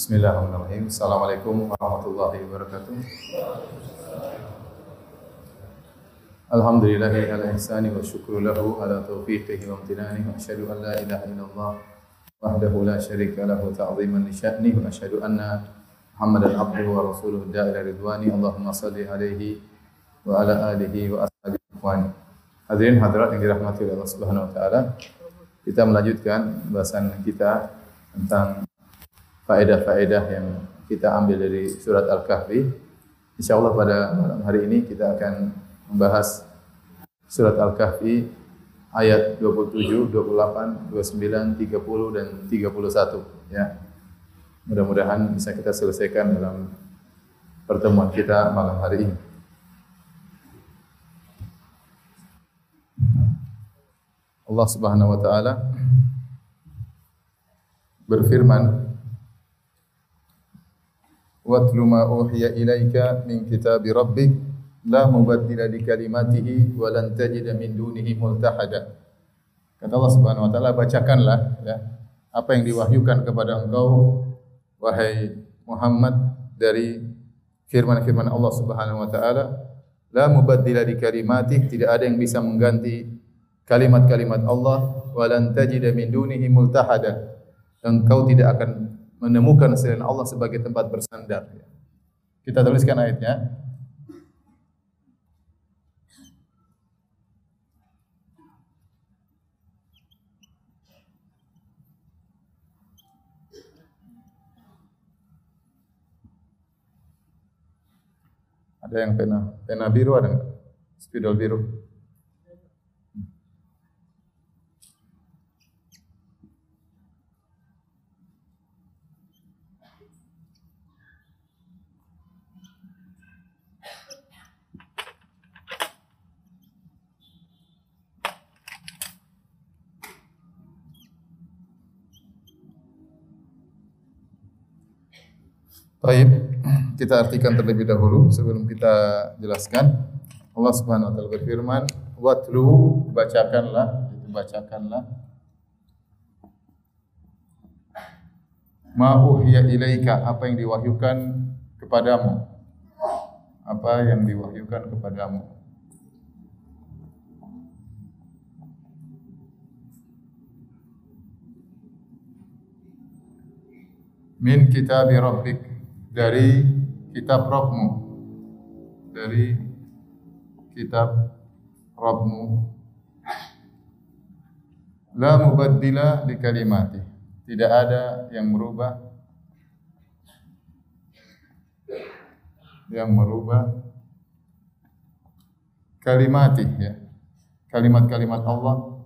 Bismillahirrahmanirrahim. Assalamualaikum warahmatullahi wabarakatuh. Alhamdulillahi ala ihsani wa syukru lahu ala taufiqihi wa amtinani wa asyhadu an la ilaha illallah wahdahu la syarika lahu ta'ziman li sya'ni wa asyhadu anna Muhammadan abduhu wa rasuluhu da'ila ridwani Allahumma salli alaihi wa ala alihi wa ashabihi ikhwani. Hadirin hadirat yang dirahmati oleh Allah Subhanahu wa taala. Kita melanjutkan bahasan kita tentang faedah-faedah yang kita ambil dari surat Al-Kahfi. InsyaAllah pada malam hari ini kita akan membahas surat Al-Kahfi ayat 27, 28, 29, 30 dan 31. Ya. Mudah-mudahan bisa kita selesaikan dalam pertemuan kita malam hari ini. Allah Subhanahu wa taala berfirman uhiya ilaika min kitab rabbik. La mubaddila li kalimatihi wa lan tajida min dunihi multahada. Kata Allah Subhanahu wa taala bacakanlah ya apa yang diwahyukan kepada engkau wahai Muhammad dari firman-firman Allah Subhanahu wa taala. La mubaddila li kalimatihi tidak ada yang bisa mengganti kalimat-kalimat Allah. Wa lan tajida min dunihi multahada. Engkau tidak akan menemukan selain Allah sebagai tempat bersandar. Kita tuliskan ayatnya. Ada yang pena pena biru ada enggak? Spidol biru. Baik, kita artikan terlebih dahulu sebelum kita jelaskan. Allah Subhanahu wa taala berfirman, "Watlu bacakanlah, itu bacakanlah ma uhiya ilaika apa yang diwahyukan kepadamu. Apa yang diwahyukan kepadamu. Min kitab rabbik dari kitab Rabbmu dari kitab Rabbmu la mubaddila li kalimati. Tidak ada yang merubah. Yang merubah kalimati ya. Kalimat-kalimat Allah.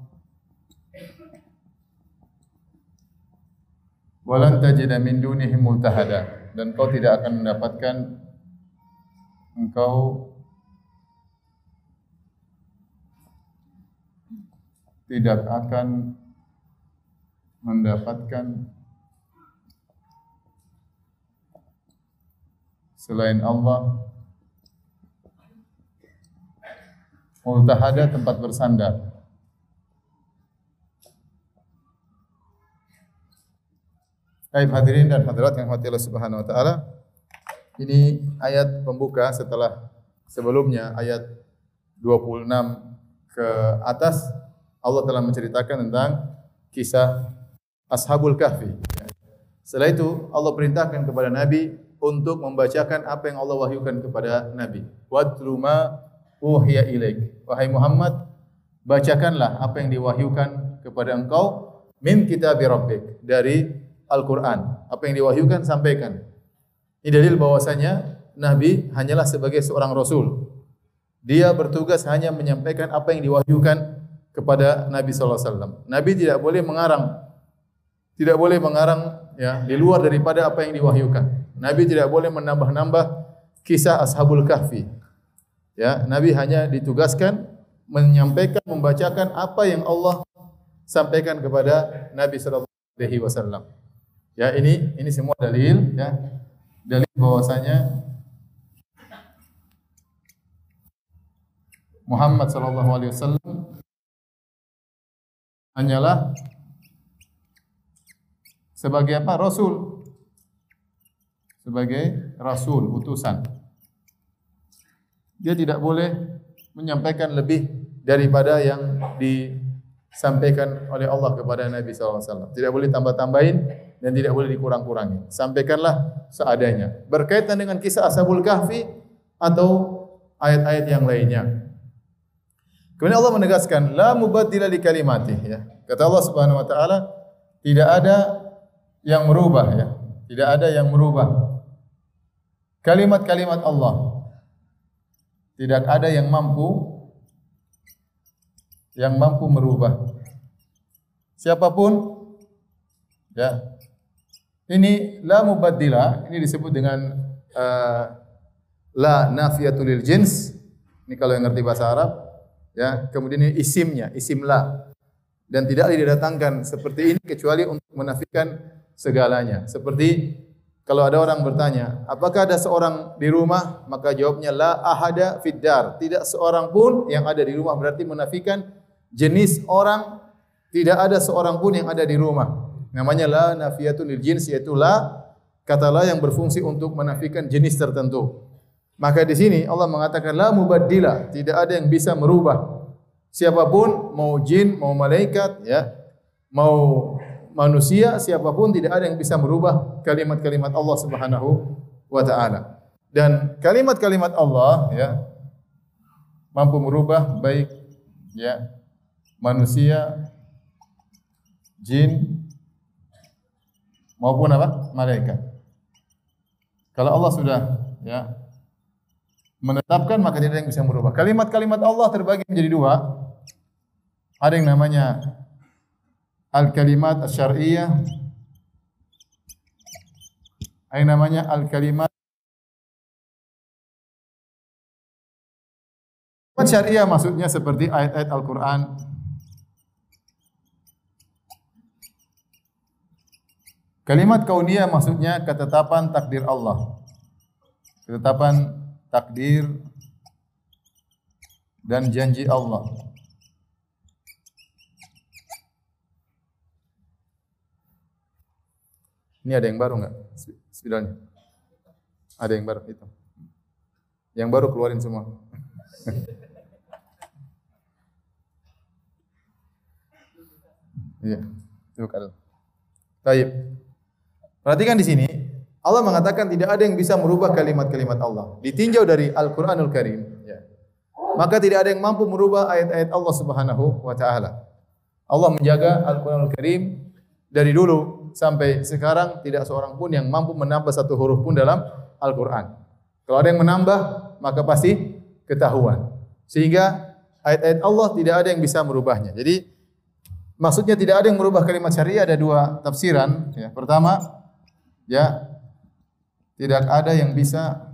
Walan tajida min multahada dan kau tidak akan mendapatkan engkau tidak akan mendapatkan selain Allah. Multahada tempat bersandar Baik hadirin dan hadirat yang hati Allah Subhanahu wa taala. Ini ayat pembuka setelah sebelumnya ayat 26 ke atas Allah telah menceritakan tentang kisah Ashabul Kahfi. Setelah itu Allah perintahkan kepada Nabi untuk membacakan apa yang Allah wahyukan kepada Nabi. Wadlu ma uhiya ilaik. Wahai Muhammad, bacakanlah apa yang diwahyukan kepada engkau min kitab rabbik dari Al-Quran. Apa yang diwahyukan, sampaikan. Ini dalil bahwasanya Nabi hanyalah sebagai seorang Rasul. Dia bertugas hanya menyampaikan apa yang diwahyukan kepada Nabi SAW. Nabi tidak boleh mengarang. Tidak boleh mengarang ya di luar daripada apa yang diwahyukan. Nabi tidak boleh menambah-nambah kisah Ashabul Kahfi. Ya, Nabi hanya ditugaskan menyampaikan, membacakan apa yang Allah sampaikan kepada Nabi sallallahu alaihi wasallam. Ya ini ini semua dalil ya dalil bahwasanya Muhammad sallallahu alaihi wasallam hanyalah sebagai apa rasul sebagai rasul utusan. Dia tidak boleh menyampaikan lebih daripada yang disampaikan oleh Allah kepada Nabi SAW. Tidak boleh tambah-tambahin dan tidak boleh dikurang-kurangi. Sampaikanlah seadanya. Berkaitan dengan kisah Ashabul Kahfi atau ayat-ayat yang lainnya. Kemudian Allah menegaskan la mubaddila li kalimatih ya. Kata Allah Subhanahu wa taala tidak ada yang merubah ya. Tidak ada yang merubah kalimat-kalimat Allah. Tidak ada yang mampu yang mampu merubah. Siapapun ya. Ini la mubaddila, ini disebut dengan uh, la nafiyatul lil jins. Ini kalau yang ngerti bahasa Arab, ya. Kemudian ini isimnya, isim la. Dan tidak didatangkan seperti ini kecuali untuk menafikan segalanya. Seperti kalau ada orang bertanya, apakah ada seorang di rumah? Maka jawabnya la ahada fiddar. Tidak seorang pun yang ada di rumah berarti menafikan jenis orang tidak ada seorang pun yang ada di rumah. Namanya la nafiyatul lil jins yaitu la kata la yang berfungsi untuk menafikan jenis tertentu. Maka di sini Allah mengatakan la mubaddila, tidak ada yang bisa merubah. Siapapun mau jin, mau malaikat ya, mau manusia siapapun tidak ada yang bisa merubah kalimat-kalimat Allah Subhanahu wa taala. Dan kalimat-kalimat Allah ya mampu merubah baik ya manusia, jin maupun apa? malaikat. Kalau Allah sudah ya menetapkan maka tidak ada yang bisa merubah. Kalimat-kalimat Allah terbagi menjadi dua. Ada yang namanya al-kalimat asy-syar'iyyah. Ada yang namanya al-kalimat Kalimat syariah maksudnya seperti ayat-ayat Al-Quran Kalimat kauniyah maksudnya ketetapan takdir Allah. Ketetapan takdir dan janji Allah. Ini ada yang baru enggak? Spidolnya. Ada yang baru itu. Yang baru keluarin semua. Iya. Itu kalau. Baik. Perhatikan di sini, Allah mengatakan tidak ada yang bisa merubah kalimat-kalimat Allah. Ditinjau dari Al-Quranul Karim. Ya. Maka tidak ada yang mampu merubah ayat-ayat Allah Subhanahu wa taala. Allah menjaga Al-Quranul Karim dari dulu sampai sekarang tidak seorang pun yang mampu menambah satu huruf pun dalam Al-Quran. Kalau ada yang menambah, maka pasti ketahuan. Sehingga ayat-ayat Allah tidak ada yang bisa merubahnya. Jadi maksudnya tidak ada yang merubah kalimat syariah ada dua tafsiran. Ya. Pertama, ya tidak ada yang bisa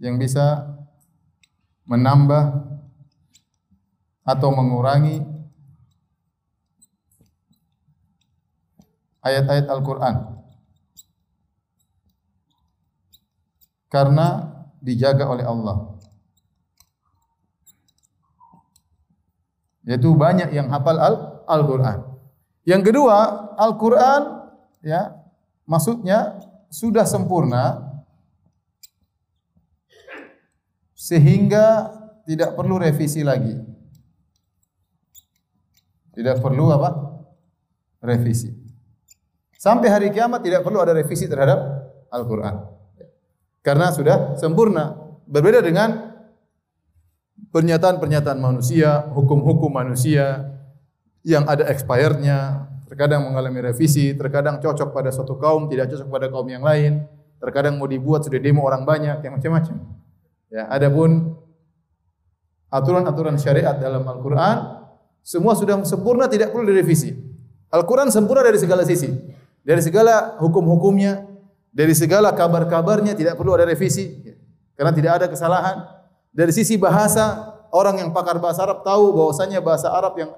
yang bisa menambah atau mengurangi ayat-ayat Al-Quran karena dijaga oleh Allah. Yaitu banyak yang hafal Al-Quran. Yang kedua, Al-Quran ya maksudnya sudah sempurna sehingga tidak perlu revisi lagi. Tidak perlu apa? Revisi. Sampai hari kiamat tidak perlu ada revisi terhadap Al-Qur'an. Karena sudah sempurna. Berbeda dengan pernyataan-pernyataan manusia, hukum-hukum manusia yang ada expirednya, terkadang mengalami revisi, terkadang cocok pada suatu kaum, tidak cocok pada kaum yang lain, terkadang mau dibuat sudah demo orang banyak, yang macam-macam. Ya, adapun aturan-aturan syariat dalam Al-Quran, semua sudah sempurna, tidak perlu direvisi. Al-Quran sempurna dari segala sisi. Dari segala hukum-hukumnya, dari segala kabar-kabarnya, tidak perlu ada revisi. Karena tidak ada kesalahan. Dari sisi bahasa, orang yang pakar bahasa Arab tahu bahwasanya bahasa Arab yang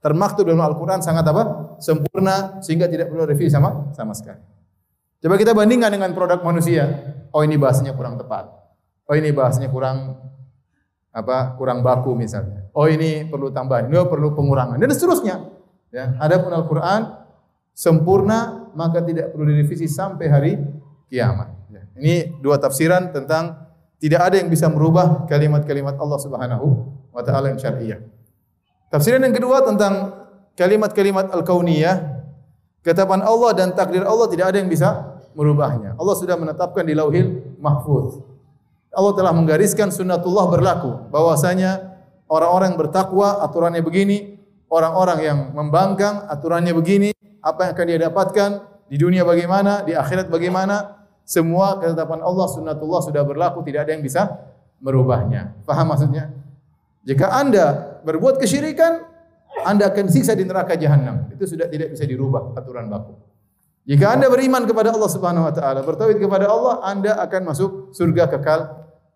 termaktub dalam Al-Quran sangat apa? Sempurna sehingga tidak perlu revisi sama sama sekali. Coba kita bandingkan dengan produk manusia. Oh ini bahasanya kurang tepat. Oh ini bahasanya kurang apa? Kurang baku misalnya. Oh ini perlu tambahan. Ini perlu pengurangan dan seterusnya. Ya, adapun Al-Quran sempurna maka tidak perlu direvisi sampai hari kiamat. Ya. Ini dua tafsiran tentang tidak ada yang bisa merubah kalimat-kalimat Allah Subhanahu wa taala yang syar'iyyah. Tafsiran yang kedua tentang kalimat-kalimat al-kauniyah, ketetapan Allah dan takdir Allah tidak ada yang bisa merubahnya. Allah sudah menetapkan di Lauhil Mahfuz. Allah telah menggariskan sunnatullah berlaku bahwasanya orang-orang yang bertakwa aturannya begini, orang-orang yang membangkang aturannya begini, apa yang akan dia dapatkan di dunia bagaimana, di akhirat bagaimana, semua ketetapan Allah sunnatullah sudah berlaku, tidak ada yang bisa merubahnya. Faham maksudnya? Jika Anda berbuat kesyirikan, Anda akan siksa di neraka jahanam. Itu sudah tidak bisa dirubah aturan baku. Jika Anda beriman kepada Allah Subhanahu wa taala, bertauhid kepada Allah, Anda akan masuk surga kekal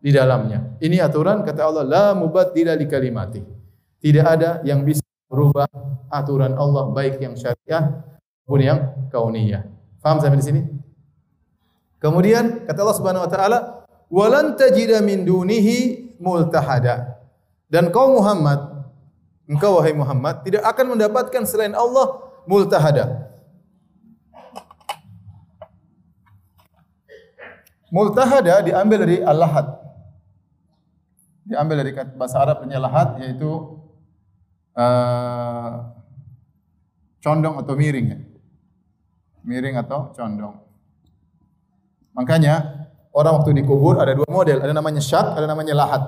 di dalamnya. Ini aturan kata Allah la mubaddila li kalimati. Tidak ada yang bisa merubah aturan Allah baik yang syariah maupun yang kauniyah. Faham sampai di sini? Kemudian kata Allah Subhanahu wa taala, "Walan tajida min dunihi multahada." Dan kau Muhammad, engkau wahai Muhammad tidak akan mendapatkan selain Allah multahada. Multahada diambil dari al-lahad. Diambil dari bahasa Arab punya lahad yaitu uh, condong atau miring ya. Miring atau condong. Makanya orang waktu dikubur ada dua model, ada namanya syak, ada namanya lahat.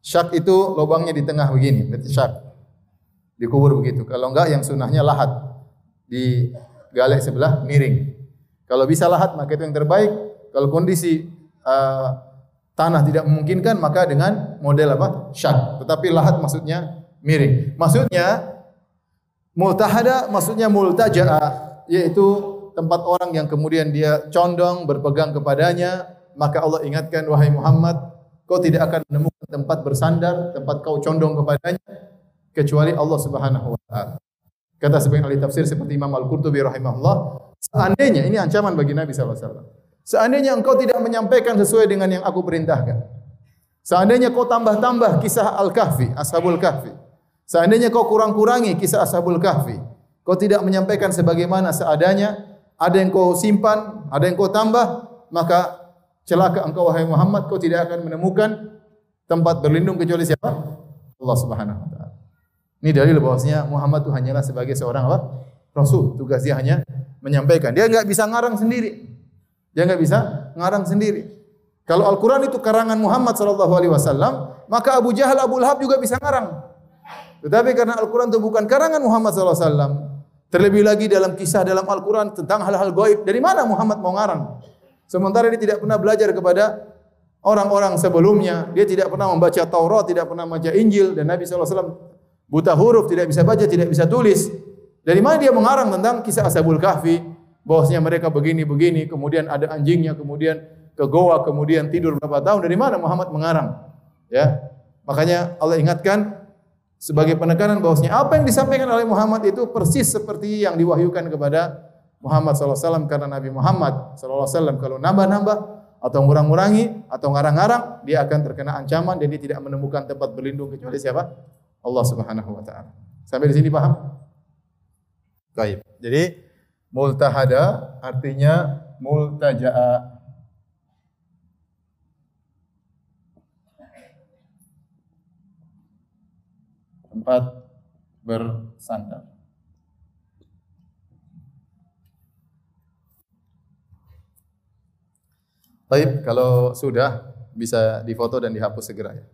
Syak itu lubangnya di tengah begini, berarti syak. Dikubur begitu. Kalau enggak yang sunnahnya lahat. Di galek sebelah miring. Kalau bisa lahat maka itu yang terbaik. Kalau kondisi uh, tanah tidak memungkinkan maka dengan model apa? Syak. Tetapi lahat maksudnya miring. Maksudnya multahada maksudnya multaja'a yaitu tempat orang yang kemudian dia condong berpegang kepadanya, maka Allah ingatkan wahai Muhammad, kau tidak akan menemukan tempat bersandar, tempat kau condong kepadanya kecuali Allah Subhanahu wa taala. Kata sebagian ahli tafsir seperti Imam Al-Qurtubi rahimahullah, seandainya ini ancaman bagi Nabi sallallahu alaihi wasallam. Seandainya engkau tidak menyampaikan sesuai dengan yang aku perintahkan. Seandainya kau tambah-tambah kisah Al-Kahfi, Ashabul Kahfi. Seandainya kau kurang-kurangi kisah Ashabul Kahfi. Kau tidak menyampaikan sebagaimana seadanya, ada yang kau simpan, ada yang kau tambah, maka celaka engkau wahai Muhammad, kau tidak akan menemukan tempat berlindung kecuali siapa? Allah Subhanahu wa taala. Ini dalil bahwasanya Muhammad itu hanyalah sebagai seorang apa? Rasul. Tugas dia hanya menyampaikan. Dia enggak bisa ngarang sendiri. Dia enggak bisa ngarang sendiri. Kalau Al-Quran itu karangan Muhammad sallallahu alaihi wasallam, maka Abu Jahal, Abu Lahab juga bisa ngarang. Tetapi karena Al-Quran itu bukan karangan Muhammad sallallahu alaihi wasallam, Terlebih lagi dalam kisah dalam Al-Quran tentang hal-hal gaib. Dari mana Muhammad mau ngarang? Sementara dia tidak pernah belajar kepada orang-orang sebelumnya. Dia tidak pernah membaca Taurat, tidak pernah membaca Injil. Dan Nabi SAW buta huruf, tidak bisa baca, tidak bisa tulis. Dari mana dia mengarang tentang kisah Ashabul Kahfi? Bahwasanya mereka begini-begini, kemudian ada anjingnya, kemudian ke goa, kemudian tidur berapa tahun. Dari mana Muhammad mengarang? Ya, Makanya Allah ingatkan, sebagai penekanan bahwasanya apa yang disampaikan oleh Muhammad itu persis seperti yang diwahyukan kepada Muhammad SAW karena Nabi Muhammad SAW kalau nambah-nambah atau ngurang-ngurangi atau ngarang-ngarang dia akan terkena ancaman dan dia tidak menemukan tempat berlindung kecuali siapa? Allah Subhanahu wa taala. Sampai di sini paham? Baik. Jadi multahada artinya multaja'a tempat bersandar. Baik, kalau sudah bisa difoto dan dihapus segera ya.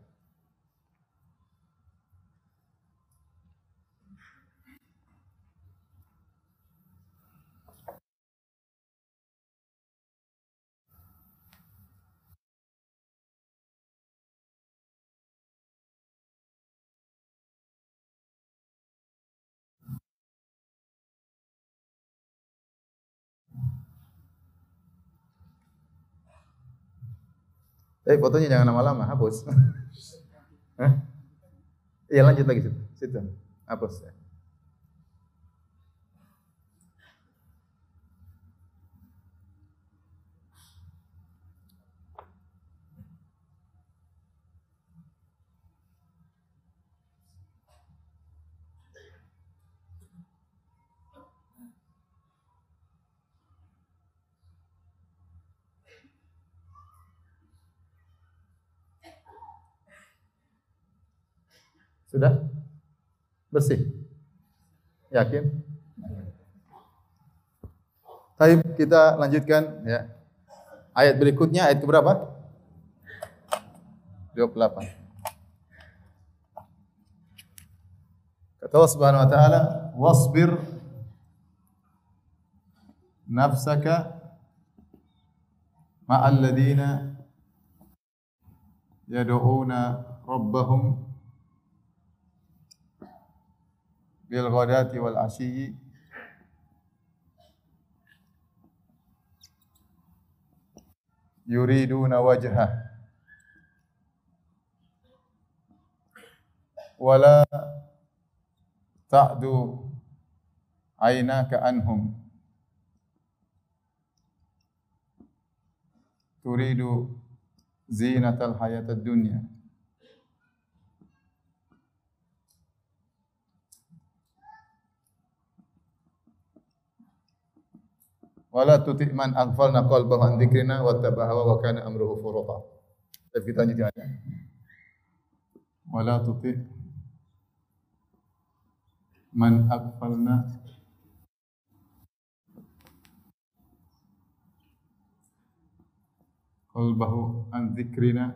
Tapi fotonya jangan lama-lama, hapus. Iya lanjut lagi situ. Situ. Hapus. Sudah? Bersih? Yakin? Baik, kita lanjutkan ya. Ayat berikutnya ayat berapa? 28. Kata Allah Subhanahu wa taala, "Wasbir nafsaka ma'al ladina yad'una rabbahum bil ghadati wal ashiyyi yuriduna wajhah wala ta'du aynaka anhum turidu zinatal wala tuti man aghfalna qalbahu an dzikrina wa tabahawa wa kana amruhu furata. Tapi kita lanjutkan ya. Wala tuti man aghfalna qalbahu an dzikrina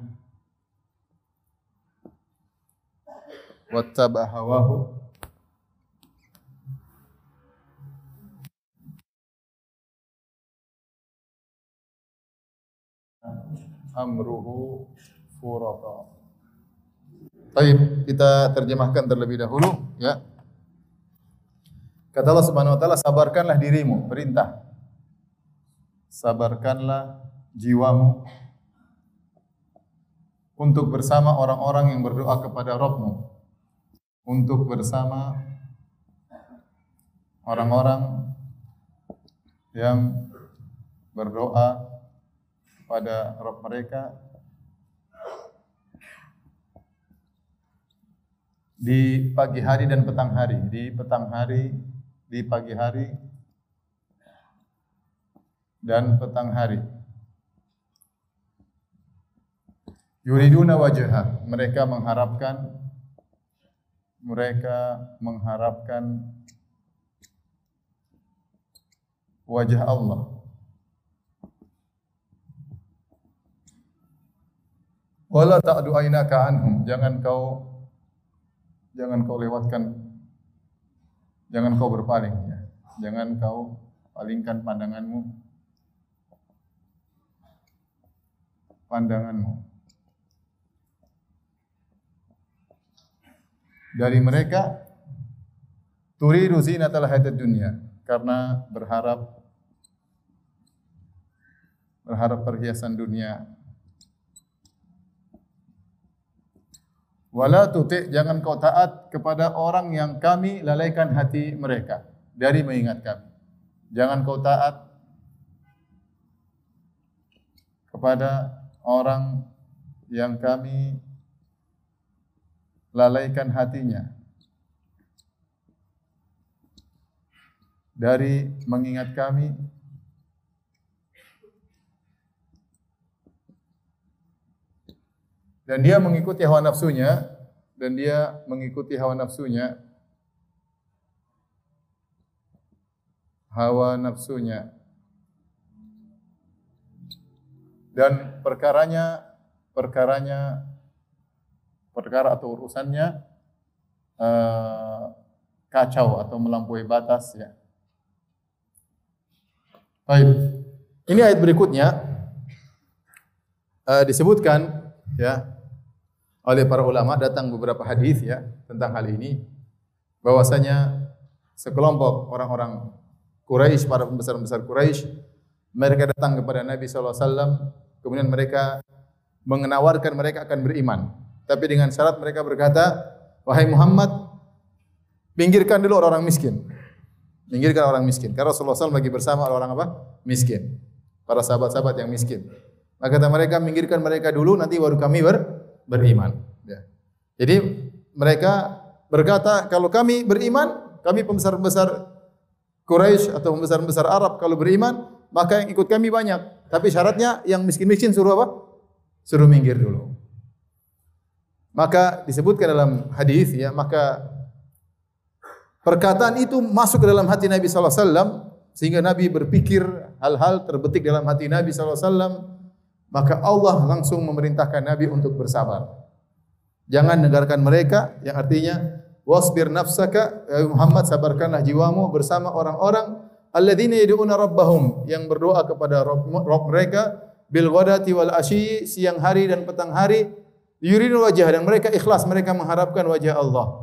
wa tabahawa amruhu furata. Baik, kita terjemahkan terlebih dahulu ya. Kata Allah Subhanahu wa taala, sabarkanlah dirimu, perintah. Sabarkanlah jiwamu untuk bersama orang-orang yang berdoa kepada Rabbmu. Untuk bersama orang-orang yang berdoa pada Rabb mereka di pagi hari dan petang hari, di petang hari, di pagi hari dan petang hari. Yuriduna wajah, mereka mengharapkan mereka mengharapkan wajah Allah. Wala ta'du aynaka anhum. Jangan kau jangan kau lewatkan jangan kau berpaling ya. Jangan kau palingkan pandanganmu pandanganmu dari mereka turidu zinatal hayatid dunya karena berharap berharap perhiasan dunia Wala tuti jangan kau taat kepada orang yang kami lalaikan hati mereka dari mengingat kami. Jangan kau taat kepada orang yang kami lalaikan hatinya dari mengingat kami dan dia mengikuti hawa nafsunya dan dia mengikuti hawa nafsunya hawa nafsunya dan perkaranya perkaranya perkara atau urusannya uh, kacau atau melampaui batas ya. Baik. Ini ayat berikutnya uh, disebutkan ya oleh para ulama datang beberapa hadis ya tentang hal ini. Bahwasanya sekelompok orang-orang Quraisy para pembesar-pembesar Quraisy mereka datang kepada Nabi sallallahu alaihi wasallam kemudian mereka mengenawarkan mereka akan beriman. Tapi dengan syarat mereka berkata wahai Muhammad pinggirkan dulu orang-orang miskin. Pinggirkan orang miskin. Karena Rasulullah SAW bagi bersama orang apa? Miskin. Para sahabat-sahabat yang miskin. Maka kata mereka pinggirkan mereka dulu nanti baru kami ber beriman. Ya. Jadi mereka berkata kalau kami beriman, kami pembesar-pembesar Quraisy atau pembesar-pembesar Arab kalau beriman, maka yang ikut kami banyak. Tapi syaratnya yang miskin-miskin suruh apa? Suruh minggir dulu. Maka disebutkan dalam hadis ya, maka perkataan itu masuk ke dalam hati Nabi sallallahu alaihi wasallam sehingga Nabi berpikir hal-hal terbetik dalam hati Nabi sallallahu alaihi wasallam maka Allah langsung memerintahkan Nabi untuk bersabar. Jangan dengarkan mereka yang artinya wasbir nafsaka ya Muhammad sabarkanlah jiwamu bersama orang-orang alladzina yad'una rabbahum yang berdoa kepada Rabb mereka bil ghadati wal asyi siang hari dan petang hari yuridu wajah dan mereka ikhlas mereka mengharapkan wajah Allah.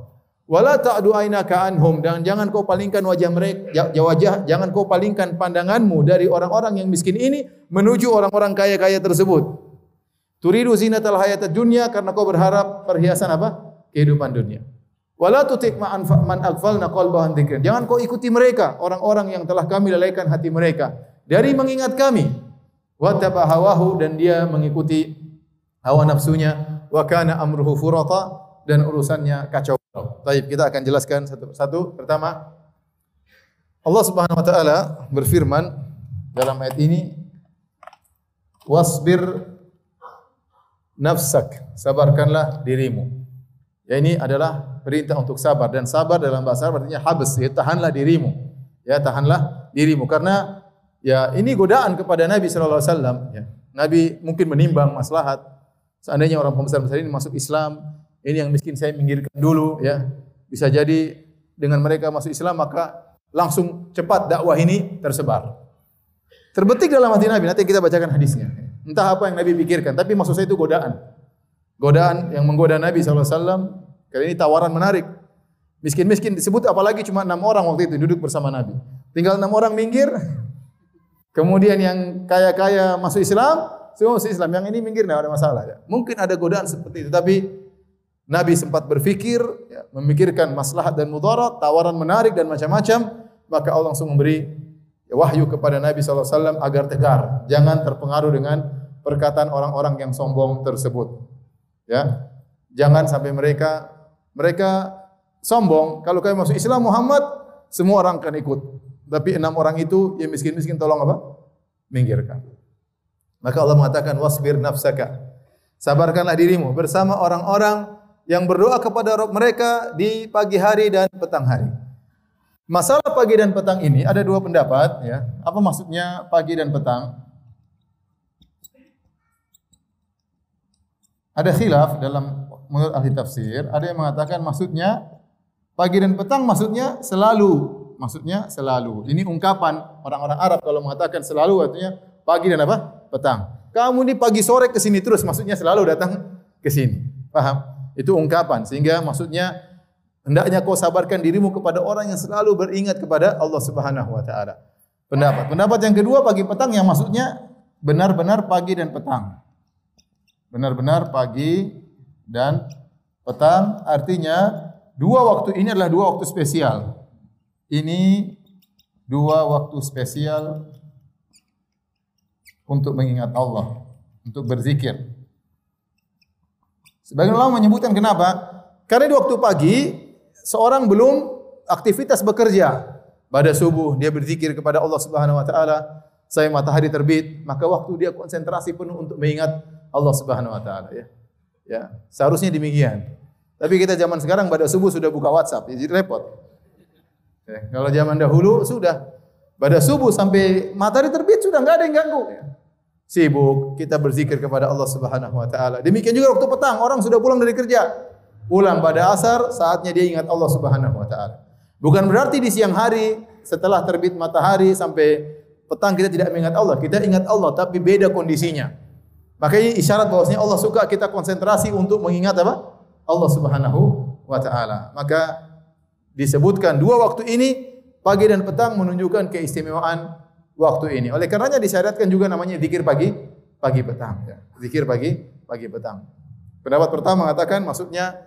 Wala ta'du ainaka anhum dan jangan kau palingkan wajah mereka wajah jangan kau palingkan pandanganmu dari orang-orang yang miskin ini menuju orang-orang kaya-kaya tersebut. Turidu zinatal hayatad dunya karena kau berharap perhiasan apa? Kehidupan dunia. Wala tutik man man aghfalna qalbahan dzikrin. Jangan kau ikuti mereka, orang-orang yang telah kami lalaikan hati mereka dari mengingat kami. Wa tabahawahu dan dia mengikuti hawa nafsunya wa kana amruhu furata dan urusannya kacau. Baik, kita akan jelaskan satu persatu. Pertama, Allah Subhanahu wa taala berfirman dalam ayat ini, "Wasbir nafsak." Sabarkanlah dirimu. Ya ini adalah perintah untuk sabar dan sabar dalam bahasa Arab artinya habs, ya tahanlah dirimu. Ya, tahanlah dirimu karena ya ini godaan kepada Nabi sallallahu alaihi wasallam ya. Nabi mungkin menimbang maslahat seandainya orang pembesar-besar ini masuk Islam, ini yang miskin saya minggirkan dulu ya. Bisa jadi dengan mereka masuk Islam maka langsung cepat dakwah ini tersebar. Terbetik dalam hati Nabi, nanti kita bacakan hadisnya. Entah apa yang Nabi pikirkan, tapi maksud saya itu godaan. Godaan yang menggoda Nabi SAW, kali ini tawaran menarik. Miskin-miskin disebut apalagi cuma enam orang waktu itu duduk bersama Nabi. Tinggal enam orang minggir, kemudian yang kaya-kaya masuk Islam, semua masuk Islam. Yang ini minggir tidak ada masalah. Mungkin ada godaan seperti itu, tapi Nabi sempat berfikir, ya, memikirkan maslahat dan mudarat, tawaran menarik dan macam-macam, maka Allah langsung memberi wahyu kepada Nabi SAW agar tegar, jangan terpengaruh dengan perkataan orang-orang yang sombong tersebut. Ya, jangan sampai mereka mereka sombong. Kalau kami masuk Islam Muhammad, semua orang akan ikut. Tapi enam orang itu yang miskin-miskin tolong apa? Minggirkan. Maka Allah mengatakan wasbir nafsaka. Sabarkanlah dirimu bersama orang-orang yang berdoa kepada Rabb mereka di pagi hari dan petang hari. Masalah pagi dan petang ini ada dua pendapat ya. Apa maksudnya pagi dan petang? Ada khilaf dalam menurut ahli tafsir, ada yang mengatakan maksudnya pagi dan petang maksudnya selalu. Maksudnya selalu. Ini ungkapan orang-orang Arab kalau mengatakan selalu artinya pagi dan apa? Petang. Kamu ini pagi sore ke sini terus maksudnya selalu datang ke sini. Paham? Itu ungkapan sehingga maksudnya hendaknya kau sabarkan dirimu kepada orang yang selalu beringat kepada Allah Subhanahu wa taala. Pendapat. Pendapat yang kedua pagi petang yang maksudnya benar-benar pagi dan petang. Benar-benar pagi dan petang artinya dua waktu ini adalah dua waktu spesial. Ini dua waktu spesial untuk mengingat Allah, untuk berzikir. Sebagian ulama menyebutkan kenapa? Karena di waktu pagi seorang belum aktivitas bekerja. Pada subuh dia berzikir kepada Allah Subhanahu wa taala. Saya matahari terbit, maka waktu dia konsentrasi penuh untuk mengingat Allah Subhanahu wa taala ya. Ya, seharusnya demikian. Tapi kita zaman sekarang pada subuh sudah buka WhatsApp, jadi repot. Ya, kalau zaman dahulu sudah pada subuh sampai matahari terbit sudah enggak ada yang ganggu. Ya sibuk kita berzikir kepada Allah Subhanahu wa taala. Demikian juga waktu petang orang sudah pulang dari kerja. Pulang pada asar saatnya dia ingat Allah Subhanahu wa taala. Bukan berarti di siang hari setelah terbit matahari sampai petang kita tidak mengingat Allah. Kita ingat Allah tapi beda kondisinya. Makanya isyarat bahwasanya Allah suka kita konsentrasi untuk mengingat apa? Allah Subhanahu wa taala. Maka disebutkan dua waktu ini pagi dan petang menunjukkan keistimewaan waktu ini. Oleh karenanya disyariatkan juga namanya zikir pagi, pagi petang. Ya. Zikir pagi, pagi petang. Pendapat pertama mengatakan maksudnya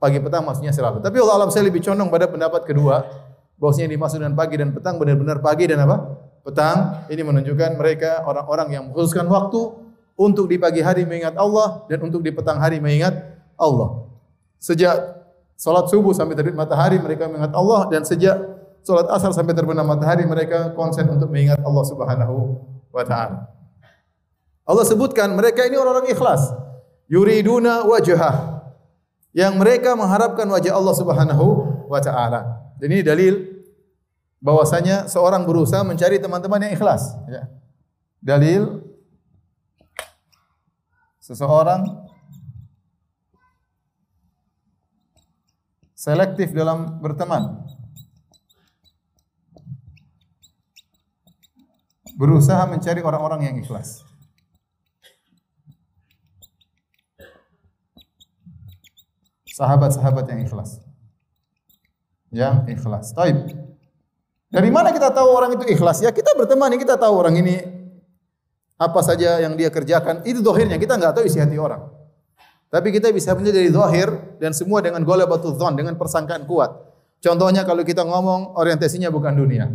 pagi petang maksudnya selalu. Tapi Allah alam saya lebih condong pada pendapat kedua, bahwasanya dimaksud dengan pagi dan petang benar-benar pagi dan apa? Petang. Ini menunjukkan mereka orang-orang yang mengkhususkan waktu untuk di pagi hari mengingat Allah dan untuk di petang hari mengingat Allah. Sejak salat subuh sampai terbit matahari mereka mengingat Allah dan sejak Salat asar sampai terbenam matahari mereka konsen untuk mengingat Allah Subhanahu wa taala. Allah sebutkan mereka ini orang-orang ikhlas. Yuriduna wajhah. yang mereka mengharapkan wajah Allah Subhanahu wa taala. Dan ini dalil bahwasanya seorang berusaha mencari teman-teman yang ikhlas, ya. Dalil seseorang selektif dalam berteman. Berusaha mencari orang-orang yang ikhlas. Sahabat-sahabat yang ikhlas. Yang ikhlas. Taib. Dari mana kita tahu orang itu ikhlas? Ya kita berteman, kita tahu orang ini apa saja yang dia kerjakan. Itu dohirnya, kita enggak tahu isi hati orang. Tapi kita bisa menjadi dari zahir dan semua dengan batu dhon, dengan persangkaan kuat. Contohnya kalau kita ngomong orientasinya bukan dunia.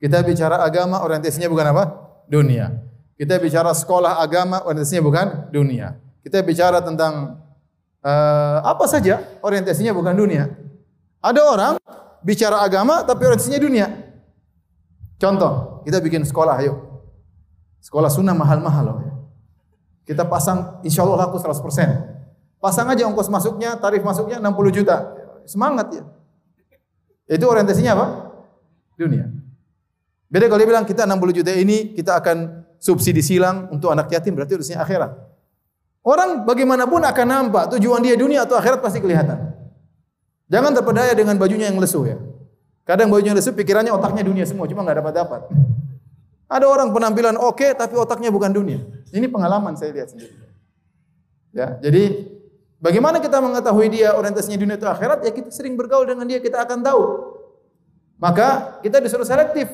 Kita bicara agama orientasinya bukan apa? Dunia. Kita bicara sekolah agama orientasinya bukan dunia. Kita bicara tentang uh, apa saja orientasinya bukan dunia. Ada orang bicara agama tapi orientasinya dunia. Contoh, kita bikin sekolah ayo. Sekolah sunnah mahal-mahal loh. Kita pasang insya Allah laku 100%. Pasang aja ongkos masuknya, tarif masuknya 60 juta. Semangat ya. Itu orientasinya apa? Dunia. Beda kalau dia bilang kita 60 juta ini kita akan subsidi silang untuk anak yatim berarti urusannya akhirat. Orang bagaimanapun akan nampak tujuan dia dunia atau akhirat pasti kelihatan. Jangan terpedaya dengan bajunya yang lesu ya. Kadang bajunya lesu pikirannya otaknya dunia semua cuma enggak dapat dapat. Ada orang penampilan oke okay, tapi otaknya bukan dunia. Ini pengalaman saya lihat sendiri. Ya, jadi Bagaimana kita mengetahui dia orientasinya dunia atau akhirat? Ya kita sering bergaul dengan dia, kita akan tahu. Maka kita disuruh selektif.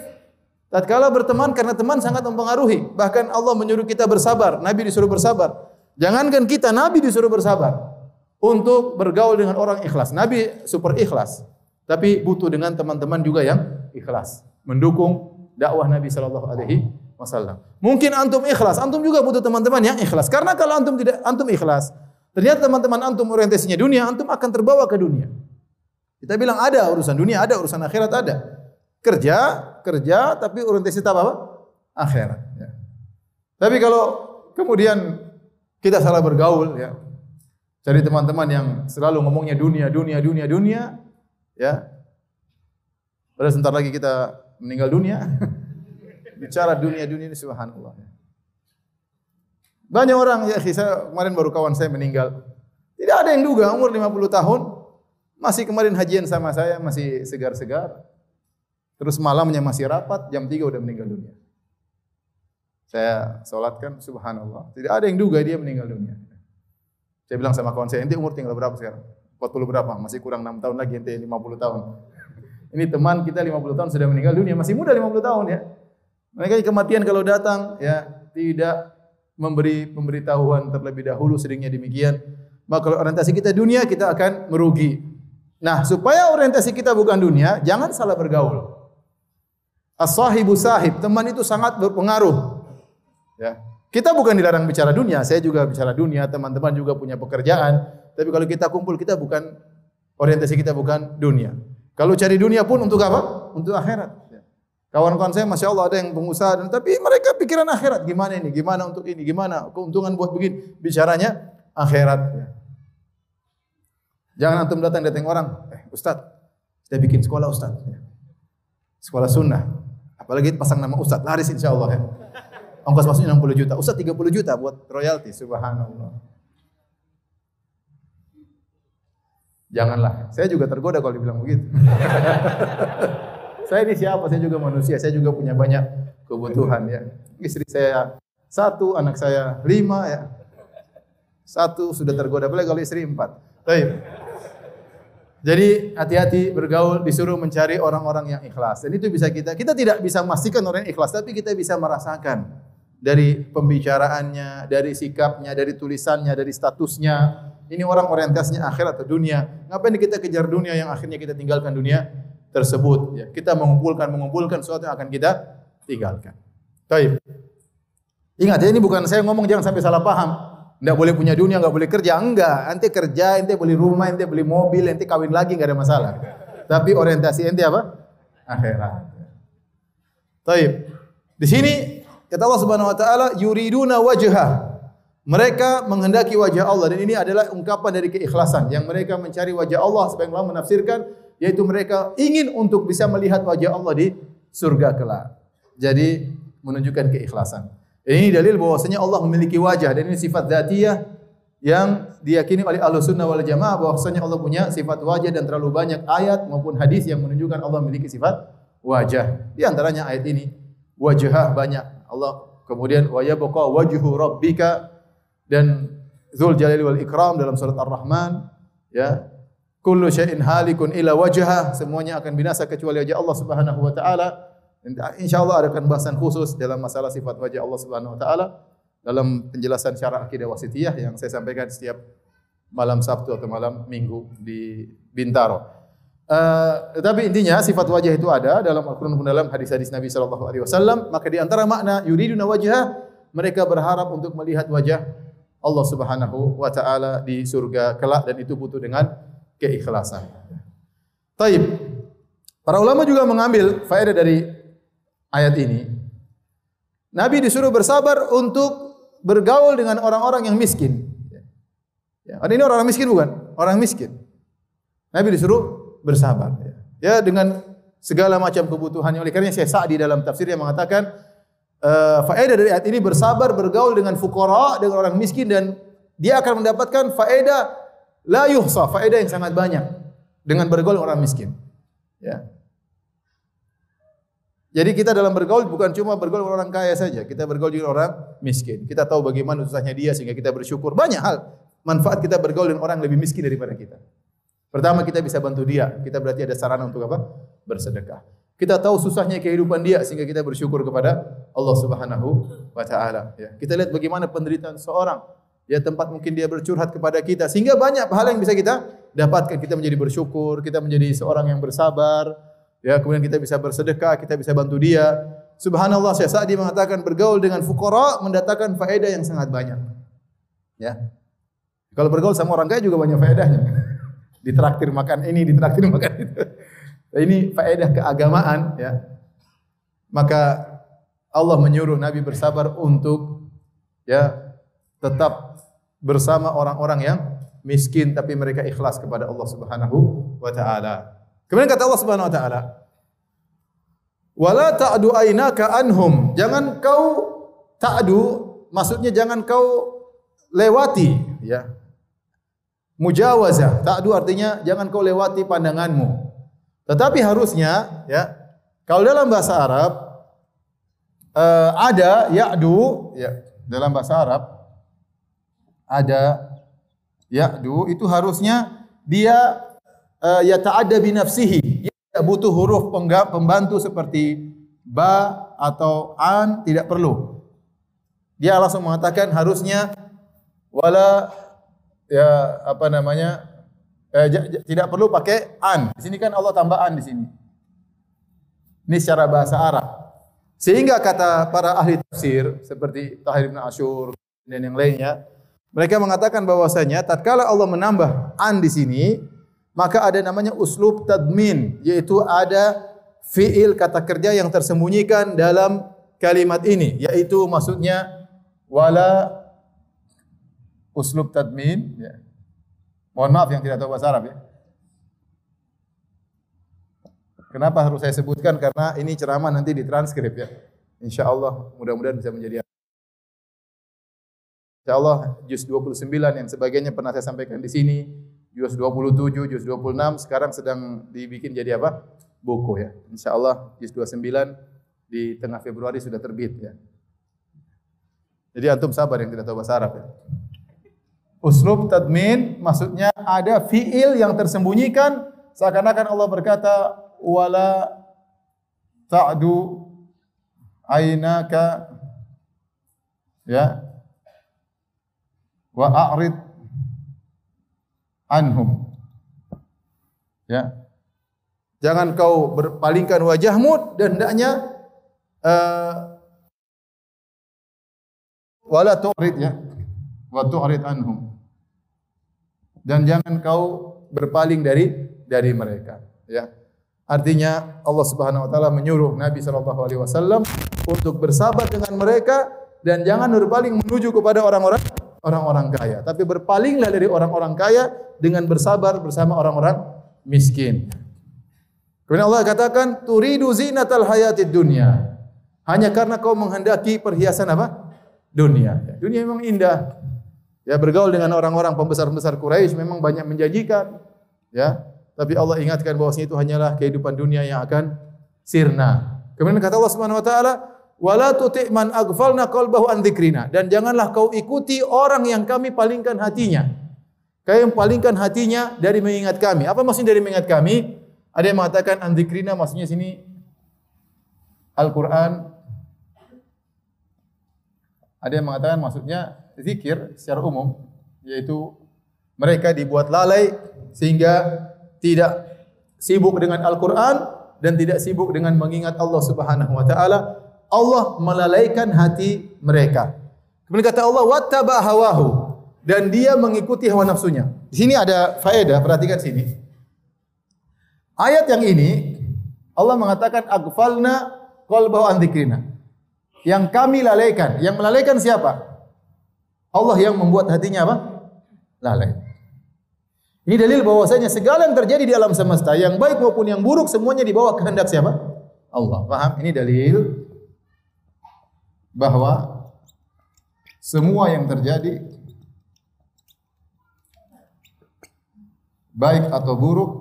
Tatkala berteman karena teman sangat mempengaruhi. Bahkan Allah menyuruh kita bersabar. Nabi disuruh bersabar. Jangankan kita, Nabi disuruh bersabar. Untuk bergaul dengan orang ikhlas. Nabi super ikhlas. Tapi butuh dengan teman-teman juga yang ikhlas. Mendukung dakwah Nabi sallallahu alaihi wasallam. Mungkin antum ikhlas, antum juga butuh teman-teman yang ikhlas. Karena kalau antum tidak antum ikhlas, Ternyata teman-teman antum orientasinya dunia, antum akan terbawa ke dunia. Kita bilang ada urusan dunia, ada urusan akhirat ada. Kerja, kerja, tapi orientasi apa? apa? Akhirat. Ya. Tapi kalau kemudian kita salah bergaul, ya, cari teman-teman yang selalu ngomongnya dunia, dunia, dunia, dunia, ya. Pada sebentar lagi kita meninggal dunia, bicara dunia, dunia ini subhanallah. Ya. Banyak orang ya, saya kemarin baru kawan saya meninggal. Tidak ada yang duga umur 50 tahun masih kemarin hajian sama saya masih segar-segar. Terus malamnya masih rapat, jam 3 udah meninggal dunia. Saya solatkan subhanallah. Tidak ada yang duga dia meninggal dunia. Saya bilang sama kawan saya, ente umur tinggal berapa sekarang? 40 berapa? Masih kurang 6 tahun lagi ente 50 tahun. Ini teman kita 50 tahun sudah meninggal dunia, masih muda 50 tahun ya. Mereka kematian kalau datang ya tidak memberi pemberitahuan terlebih dahulu seringnya demikian. Maka kalau orientasi kita dunia kita akan merugi. Nah, supaya orientasi kita bukan dunia, jangan salah bergaul. As-sahibu sahib, teman itu sangat berpengaruh. Ya. Kita bukan dilarang bicara dunia, saya juga bicara dunia, teman-teman juga punya pekerjaan. Tapi kalau kita kumpul, kita bukan orientasi kita bukan dunia. Kalau cari dunia pun untuk apa? Untuk akhirat. Kawan-kawan saya Masya Allah ada yang pengusaha dan tapi mereka pikiran akhirat gimana ini, gimana untuk ini, gimana keuntungan buat begini. Bicaranya akhirat. Ya. Jangan antum datang datang orang, eh Ustaz, kita bikin sekolah Ustaz. Ya. Sekolah sunnah. Apalagi pasang nama Ustaz, laris insya Allah ya. Ongkos masuknya 60 juta, Ustaz 30 juta buat royalti, subhanallah. Janganlah, saya juga tergoda kalau dibilang begitu. Saya ini siapa? Saya juga manusia. Saya juga punya banyak kebutuhan ya. Istri saya satu, anak saya lima ya. Satu sudah tergoda. Boleh kalau istri empat. Baik. Jadi hati-hati bergaul disuruh mencari orang-orang yang ikhlas. Dan itu bisa kita kita tidak bisa memastikan orang yang ikhlas, tapi kita bisa merasakan dari pembicaraannya, dari sikapnya, dari tulisannya, dari statusnya. Ini orang orientasinya akhir atau dunia. Ngapain kita kejar dunia yang akhirnya kita tinggalkan dunia? tersebut. Ya, kita mengumpulkan mengumpulkan sesuatu yang akan kita tinggalkan. Taib. Ingat ya, ini bukan saya ngomong jangan sampai salah paham. Tidak boleh punya dunia, enggak boleh kerja. Enggak. Ente kerja, ente beli rumah, ente beli mobil, ente kawin lagi enggak ada masalah. Tapi orientasi ente apa? Akhirat. Taib. Di sini kata Allah Subhanahu wa taala yuriduna wajha. Mereka menghendaki wajah Allah dan ini adalah ungkapan dari keikhlasan yang mereka mencari wajah Allah sebagai Allah menafsirkan yaitu mereka ingin untuk bisa melihat wajah Allah di surga kelak. Jadi menunjukkan keikhlasan. Ini dalil bahwasanya Allah memiliki wajah dan ini sifat zatiyah yang diyakini oleh Ahlu Sunnah wal Jamaah bahwasanya Allah punya sifat wajah dan terlalu banyak ayat maupun hadis yang menunjukkan Allah memiliki sifat wajah. Di antaranya ayat ini wajah banyak. Allah kemudian wa yabqa wajhu rabbika dan Zul Jalali wal Ikram dalam surat Ar-Rahman ya. Kullu syai'in halikun ila wajha semuanya akan binasa kecuali wajah Allah Subhanahu wa taala insyaallah ada bahasan khusus dalam masalah sifat wajah Allah Subhanahu wa taala dalam penjelasan syarah akidah wasitiyah yang saya sampaikan setiap malam Sabtu atau malam Minggu di Bintaro. Uh, tetapi intinya sifat wajah itu ada dalam Al-Quran dan dalam hadis-hadis Nabi Sallallahu Alaihi Wasallam. Maka di antara makna yuriduna wajah mereka berharap untuk melihat wajah Allah Subhanahu wa taala di surga kelak dan itu butuh dengan keikhlasan. Taib. Para ulama juga mengambil faedah dari ayat ini. Nabi disuruh bersabar untuk bergaul dengan orang-orang yang miskin. Ya, ini orang miskin bukan? Orang miskin. Nabi disuruh bersabar. Ya, dengan segala macam kebutuhannya. Oleh kerana saya Sa'di dalam tafsir yang mengatakan, uh, faedah dari ayat ini bersabar bergaul dengan fukara dengan orang miskin dan dia akan mendapatkan faedah la yuhsa faedah yang sangat banyak dengan bergaul orang miskin ya jadi kita dalam bergaul bukan cuma bergaul dengan orang kaya saja kita bergaul dengan orang miskin. Kita tahu bagaimana susahnya dia sehingga kita bersyukur. Banyak hal manfaat kita bergaul dengan orang lebih miskin daripada kita. Pertama kita bisa bantu dia. Kita berarti ada sarana untuk apa? Bersedekah. Kita tahu susahnya kehidupan dia sehingga kita bersyukur kepada Allah Subhanahu wa taala. Ya. Kita lihat bagaimana penderitaan seorang. Ya tempat mungkin dia bercurhat kepada kita sehingga banyak hal yang bisa kita dapatkan. Kita menjadi bersyukur, kita menjadi seorang yang bersabar ya kemudian kita bisa bersedekah, kita bisa bantu dia. Subhanallah saat dia mengatakan bergaul dengan fuqara mendatangkan faedah yang sangat banyak. Ya. Kalau bergaul sama orang kaya juga banyak faedahnya. Ditraktir makan ini, ditraktir makan itu. Ini faedah keagamaan ya. Maka Allah menyuruh Nabi bersabar untuk ya tetap bersama orang-orang yang miskin tapi mereka ikhlas kepada Allah Subhanahu wa taala. Kemudian kata Allah Subhanahu wa taala, "Wala ta'du aynaka anhum." Jangan kau ta'du, maksudnya jangan kau lewati ya. Mujawazah. Ta'du artinya jangan kau lewati pandanganmu. Tetapi harusnya ya kalau dalam bahasa Arab uh, ada ya'du ya dalam bahasa Arab ada ya'du itu harusnya dia uh, ya ta'adda bi nafsihi dia butuh huruf pembantu seperti ba atau an tidak perlu dia langsung mengatakan harusnya wala ya apa namanya eh, tidak perlu pakai an. Di sini kan Allah tambah an di sini. Ini secara bahasa Arab. Sehingga kata para ahli tafsir seperti Tahir bin Ashur dan yang lainnya, mereka mengatakan bahwasanya tatkala Allah menambah an di sini, maka ada namanya uslub tadmin, yaitu ada fiil kata kerja yang tersembunyikan dalam kalimat ini, yaitu maksudnya wala uslub tadmin, ya. Mohon maaf yang tidak tahu bahasa Arab ya. Kenapa harus saya sebutkan? Karena ini ceramah nanti ditranskrip ya. Insya Allah mudah-mudahan bisa menjadi Insya Allah juz 29 yang sebagainya pernah saya sampaikan di sini. Juz 27, juz 26 sekarang sedang dibikin jadi apa? Buku ya. Insya Allah juz 29 di tengah Februari sudah terbit ya. Jadi antum sabar yang tidak tahu bahasa Arab ya. Uslub tadmin maksudnya ada fiil yang tersembunyikan seakan-akan Allah berkata wala ta'du ainaka ya wa a'rid anhum. Ya. Jangan kau berpalingkan wajahmu dan hendaknya uh, wala tu'rid ya. Wa tu'rid anhum. Dan jangan kau berpaling dari dari mereka ya. Artinya Allah Subhanahu wa taala menyuruh Nabi sallallahu alaihi wasallam untuk bersabar dengan mereka dan jangan berpaling menuju kepada orang-orang orang-orang kaya, tapi berpalinglah dari orang-orang kaya dengan bersabar bersama orang-orang miskin. Kemudian Allah katakan, "Turidu zinatal hayatid dunya." Hanya karena kau menghendaki perhiasan apa? Dunia. Dunia memang indah. Ya bergaul dengan orang-orang pembesar-pembesar Quraisy memang banyak menjanjikan. Ya, tapi Allah ingatkan bahwasanya itu hanyalah kehidupan dunia yang akan sirna. Kemudian kata Allah Subhanahu wa taala, "Wala tuti' man aghfalna qalbahu an dzikrina." Dan janganlah kau ikuti orang yang kami palingkan hatinya. Kau yang palingkan hatinya dari mengingat kami. Apa maksudnya dari mengingat kami? Ada yang mengatakan an dzikrina maksudnya sini Al-Qur'an. Ada yang mengatakan maksudnya zikir secara umum yaitu mereka dibuat lalai sehingga tidak sibuk dengan Al-Qur'an dan tidak sibuk dengan mengingat Allah Subhanahu wa taala, Allah melalaikan hati mereka. Kemudian kata Allah wattaba hawahu dan dia mengikuti hawa nafsunya. Di sini ada faedah, perhatikan sini. Ayat yang ini Allah mengatakan aghfalna qalbahu an dzikrina. Yang kami lalaikan, yang melalaikan siapa? Allah yang membuat hatinya apa? Lalai. Ini dalil bahwasanya segala yang terjadi di alam semesta, yang baik maupun yang buruk semuanya di bawah kehendak siapa? Allah. Paham? Ini dalil bahwa semua yang terjadi baik atau buruk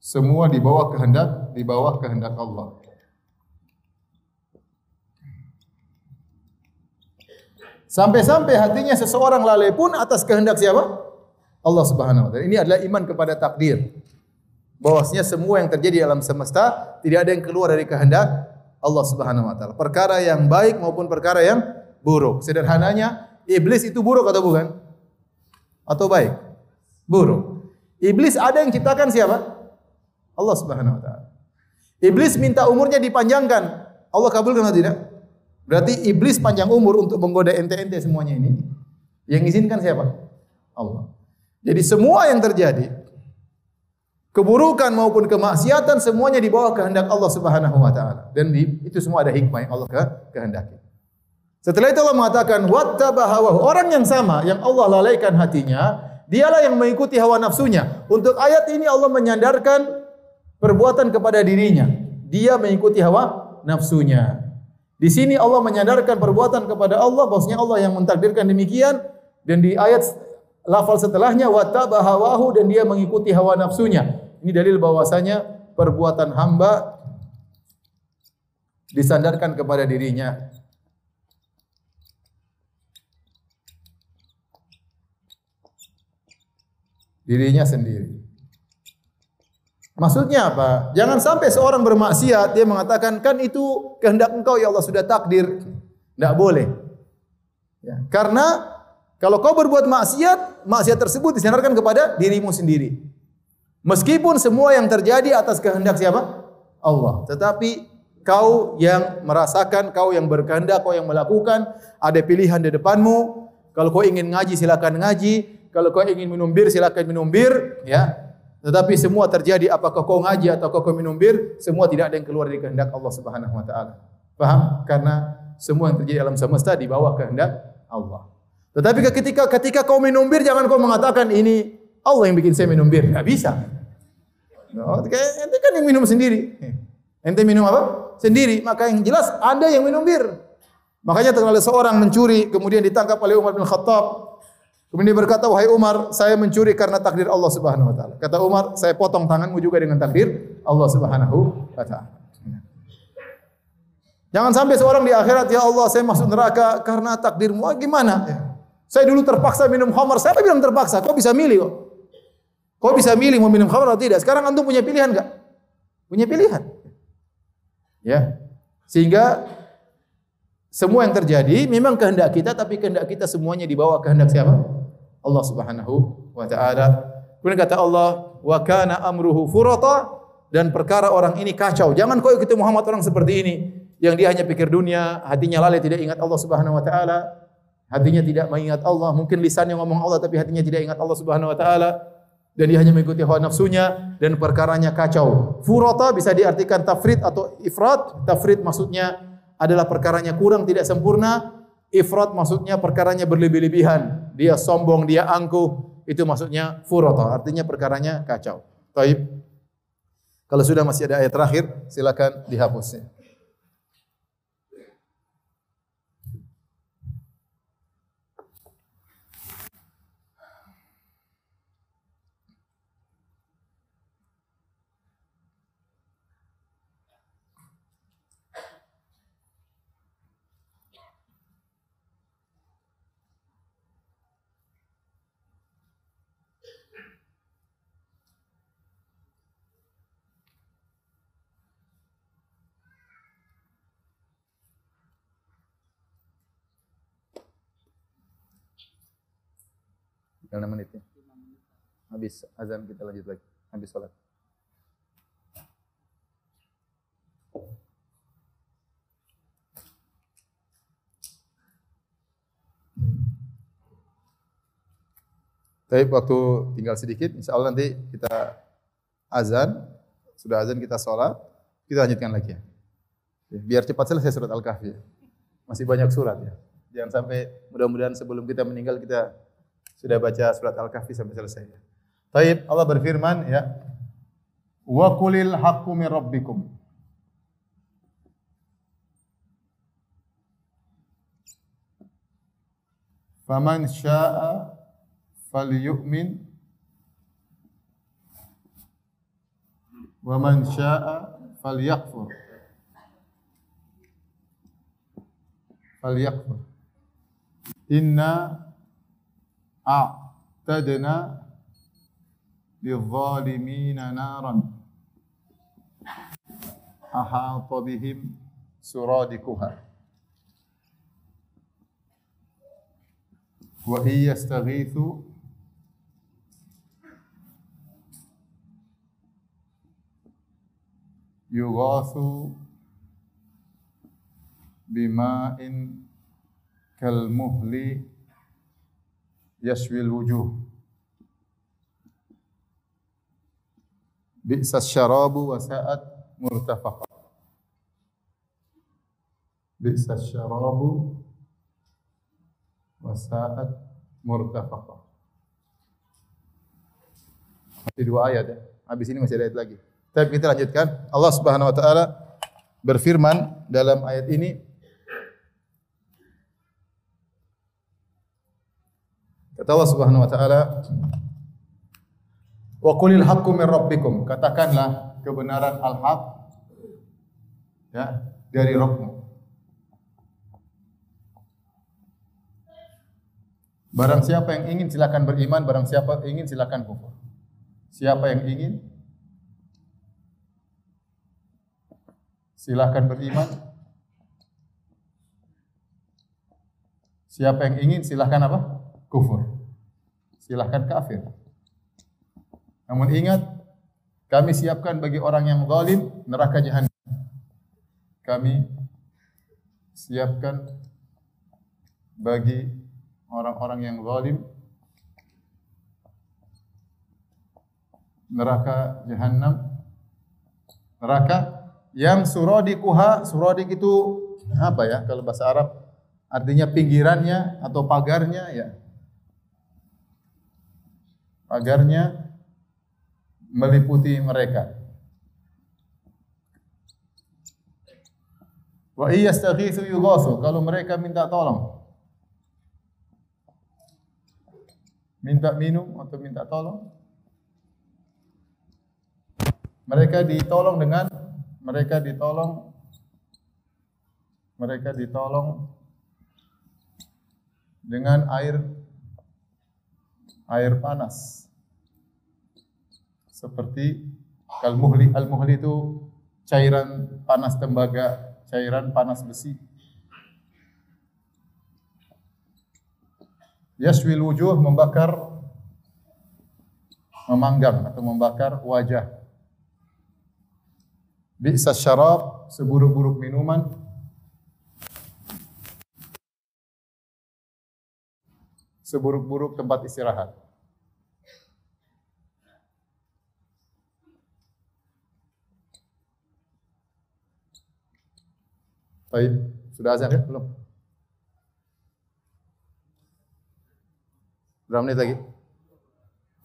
semua di bawah kehendak di bawah kehendak Allah. Sampai-sampai hatinya seseorang lalai pun atas kehendak siapa? Allah Subhanahu wa taala. Ini adalah iman kepada takdir. Bahwasanya semua yang terjadi dalam semesta tidak ada yang keluar dari kehendak Allah Subhanahu wa taala. Perkara yang baik maupun perkara yang buruk. Sederhananya, iblis itu buruk atau bukan? Atau baik? Buruk. Iblis ada yang ciptakan siapa? Allah Subhanahu wa taala. Iblis minta umurnya dipanjangkan. Allah kabulkan atau tidak? Berarti iblis panjang umur untuk menggoda ente-ente semuanya ini. Yang izinkan siapa? Allah. Jadi semua yang terjadi keburukan maupun kemaksiatan semuanya di bawah kehendak Allah Subhanahu wa taala. Dan di, itu semua ada hikmah yang Allah ke, kehendaki. Setelah itu Allah mengatakan wattabahawahu. Orang yang sama yang Allah lalaikan hatinya, dialah yang mengikuti hawa nafsunya. Untuk ayat ini Allah menyandarkan perbuatan kepada dirinya. Dia mengikuti hawa nafsunya. Di sini Allah menyadarkan perbuatan kepada Allah bahwasanya Allah yang mentakdirkan demikian dan di ayat lafal setelahnya watabahawahu dan dia mengikuti hawa nafsunya. Ini dalil bahwasanya perbuatan hamba disandarkan kepada dirinya. Dirinya sendiri. Maksudnya apa? Jangan sampai seorang bermaksiat dia mengatakan kan itu kehendak engkau ya Allah sudah takdir. Tidak boleh. Ya. Karena kalau kau berbuat maksiat, maksiat tersebut disandarkan kepada dirimu sendiri. Meskipun semua yang terjadi atas kehendak siapa? Allah. Tetapi kau yang merasakan, kau yang berkehendak, kau yang melakukan, ada pilihan di depanmu. Kalau kau ingin ngaji silakan ngaji, kalau kau ingin minum bir silakan minum bir, ya. Tetapi semua terjadi apakah kau ngaji atau kau minum bir, semua tidak ada yang keluar dari kehendak Allah Subhanahu wa taala. Paham? Karena semua yang terjadi dalam semesta di bawah kehendak Allah. Tetapi ketika ketika kau minum bir jangan kau mengatakan ini Allah yang bikin saya minum bir. Enggak bisa. Ente kan yang minum sendiri. Ente minum apa? Sendiri. Maka yang jelas ada yang minum bir. Makanya terkala seorang mencuri kemudian ditangkap oleh Umar bin Khattab Kemudian dia berkata, wahai Umar, saya mencuri karena takdir Allah Subhanahu Wa Taala. Kata Umar, saya potong tanganmu juga dengan takdir Allah Subhanahu Wa Taala. Jangan sampai seorang di akhirat, ya Allah, saya masuk neraka karena takdirmu. Ah, gimana? Ya. Saya dulu terpaksa minum khamar. Saya bilang terpaksa. Kau bisa milih kok. Kau bisa milih mau minum khamar atau tidak. Sekarang antum punya pilihan enggak? Punya pilihan. Ya. Sehingga semua yang terjadi memang kehendak kita tapi kehendak kita semuanya di bawah kehendak siapa? Allah Subhanahu wa taala. Kemudian kata Allah, "Wa kana amruhu furata" dan perkara orang ini kacau. Jangan kau ikuti Muhammad orang seperti ini yang dia hanya pikir dunia, hatinya lalai tidak ingat Allah Subhanahu wa taala. Hatinya tidak mengingat Allah, mungkin lisannya ngomong Allah tapi hatinya tidak ingat Allah Subhanahu wa taala dan dia hanya mengikuti hawa nafsunya dan perkaranya kacau. Furata bisa diartikan tafrid atau ifrat. Tafrid maksudnya adalah perkaranya kurang tidak sempurna. Ifrat maksudnya perkaranya berlebih-lebihan. Dia sombong, dia angkuh. Itu maksudnya furata. Artinya perkaranya kacau. Taib. Kalau sudah masih ada ayat terakhir, silakan dihapusnya. 6 menit ya. Habis azan kita lanjut lagi. Habis sholat. Tapi waktu tinggal sedikit, insya Allah nanti kita azan, sudah azan kita sholat, kita lanjutkan lagi ya. Biar cepat selesai surat Al-Kahfi. Masih banyak surat ya. Jangan sampai mudah-mudahan sebelum kita meninggal kita sudah baca surat Al-Kahfi sampai selesai. Taib Allah berfirman ya. Wa qulil haqqu min rabbikum. Faman syaa'a falyu'min wa man syaa'a falyakfur. Falyakfur. Inna a'tadna lidh-dhalimina naran ahata bihim suradikuha wa hiya yastaghithu yughathu bima'in kalmuhli yashwil wujuh bi'sa syarabu wa sa'at murtafaqa bi'sa syarabu wasa'at murtafaqa. Masih dua ayat ya. Habis ini masih ada ayat lagi. Tapi kita lanjutkan. Allah Subhanahu wa taala berfirman dalam ayat ini Kata Allah Subhanahu wa taala Wa qulil haqqu min rabbikum katakanlah kebenaran al-haq ya dari Rabbmu Barang siapa yang ingin silakan beriman, barang siapa ingin silakan kufur. Siapa yang ingin silakan beriman. Siapa yang ingin silakan apa? Kufur. Silakan kafir. Namun ingat, kami siapkan bagi orang yang zalim neraka jahanam. Kami siapkan bagi orang-orang yang zalim neraka jahanam neraka yang suradikuha suradik itu apa ya kalau bahasa Arab artinya pinggirannya atau pagarnya ya pagarnya meliputi mereka wa iyastaghithu yughathu kalau mereka minta tolong minta minum atau minta tolong. Mereka ditolong dengan mereka ditolong mereka ditolong dengan air air panas seperti kalmuhli al-muhli itu cairan panas tembaga, cairan panas besi. Yaswil wujuh membakar memanggang atau membakar wajah. Bi'sa syarab seburuk-buruk minuman. Seburuk-buruk tempat istirahat. Baik, sudah azan ya? Belum? Berapa menit lagi?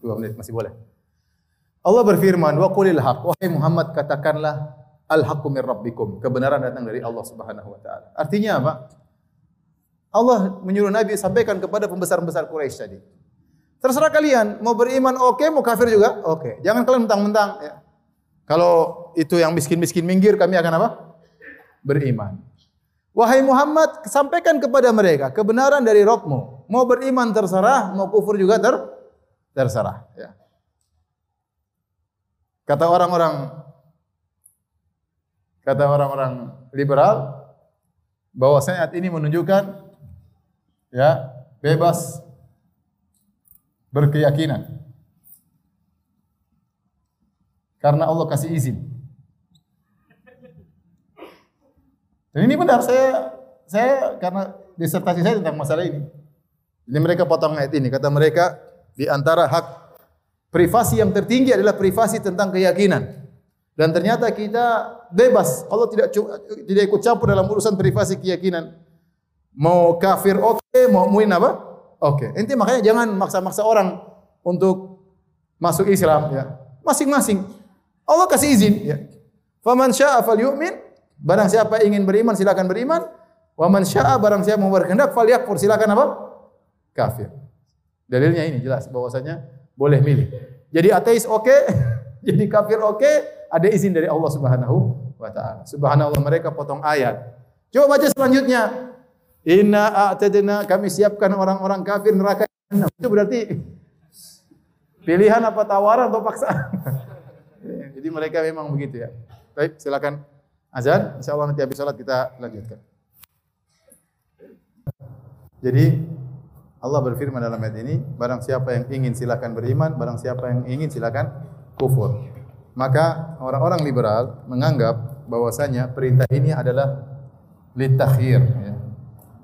Dua menit, masih boleh. Allah berfirman, wa qulil haq, wahai Muhammad katakanlah al-haqqu min rabbikum. Kebenaran datang dari Allah Subhanahu wa taala. Artinya apa? Allah menyuruh Nabi sampaikan kepada pembesar-pembesar Quraisy tadi. Terserah kalian, mau beriman oke, okay, mau kafir juga oke. Okay. Jangan kalian mentang-mentang ya. Kalau itu yang miskin-miskin minggir, kami akan apa? Beriman. Wahai Muhammad, sampaikan kepada mereka kebenaran dari Rabbmu. Mau beriman terserah, mau kufur juga ter terserah. Ya. Kata orang-orang kata orang-orang liberal bahwa ayat ini menunjukkan ya bebas berkeyakinan. Karena Allah kasih izin. Dan ini benar saya saya karena disertasi saya tentang masalah ini. Ini mereka potong ayat ini kata mereka di antara hak Privasi yang tertinggi adalah privasi tentang keyakinan. Dan ternyata kita bebas. Allah tidak tidak ikut campur dalam urusan privasi keyakinan. Mau kafir oke, okay, mau muin apa? Oke. Okay. Inti makanya jangan maksa-maksa orang untuk masuk Islam ya. Masing-masing. Allah kasih izin ya. Faman syaa'a falyu'min. Barang siapa ingin beriman silakan beriman. Wa man syaa'a barang siapa mau berkehendak falyakfur silakan apa? Kafir. Dalilnya ini jelas bahwasanya boleh milih. Jadi ateis oke, okay. jadi kafir oke, okay. ada izin dari Allah Subhanahu wa taala. Subhanallah mereka potong ayat. Coba baca selanjutnya. Inna a'tadna kami siapkan orang-orang kafir neraka. Itu berarti pilihan apa tawaran atau paksaan? Jadi mereka memang begitu ya. Baik, silakan azan. Insyaallah nanti habis salat kita lanjutkan. Jadi Allah berfirman dalam ayat ini, barang siapa yang ingin silakan beriman, barang siapa yang ingin silakan kufur. Maka orang-orang liberal menganggap bahwasanya perintah ini adalah litakhir.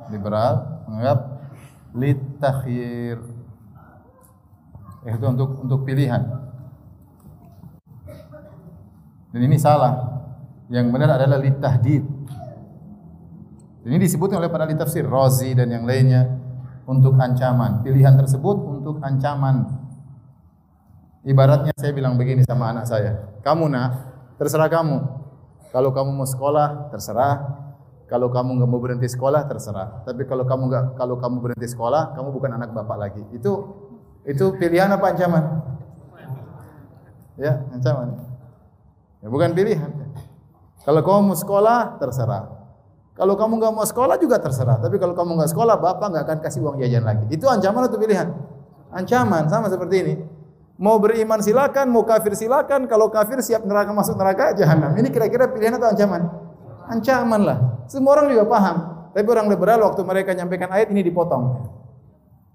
Liberal menganggap litakhir. Itu untuk untuk pilihan. Dan ini salah. Yang benar adalah litahdid. Ini disebut oleh para litafsir Razi dan yang lainnya untuk ancaman. Pilihan tersebut untuk ancaman. Ibaratnya saya bilang begini sama anak saya. Kamu nak, terserah kamu. Kalau kamu mau sekolah, terserah. Kalau kamu enggak mau berhenti sekolah, terserah. Tapi kalau kamu enggak, kalau kamu berhenti sekolah, kamu bukan anak bapak lagi. Itu itu pilihan apa ancaman? Ya, ancaman. Ya, bukan pilihan. Kalau kamu mau sekolah, terserah. Kalau kamu enggak mau sekolah juga terserah. Tapi kalau kamu enggak sekolah, bapak enggak akan kasih uang jajan lagi. Itu ancaman atau pilihan? Ancaman sama seperti ini. Mau beriman silakan, mau kafir silakan. Kalau kafir siap neraka masuk neraka jahanam. Ini kira-kira pilihan atau ancaman? Ancaman lah. Semua orang juga paham. Tapi orang liberal waktu mereka nyampaikan ayat ini dipotong.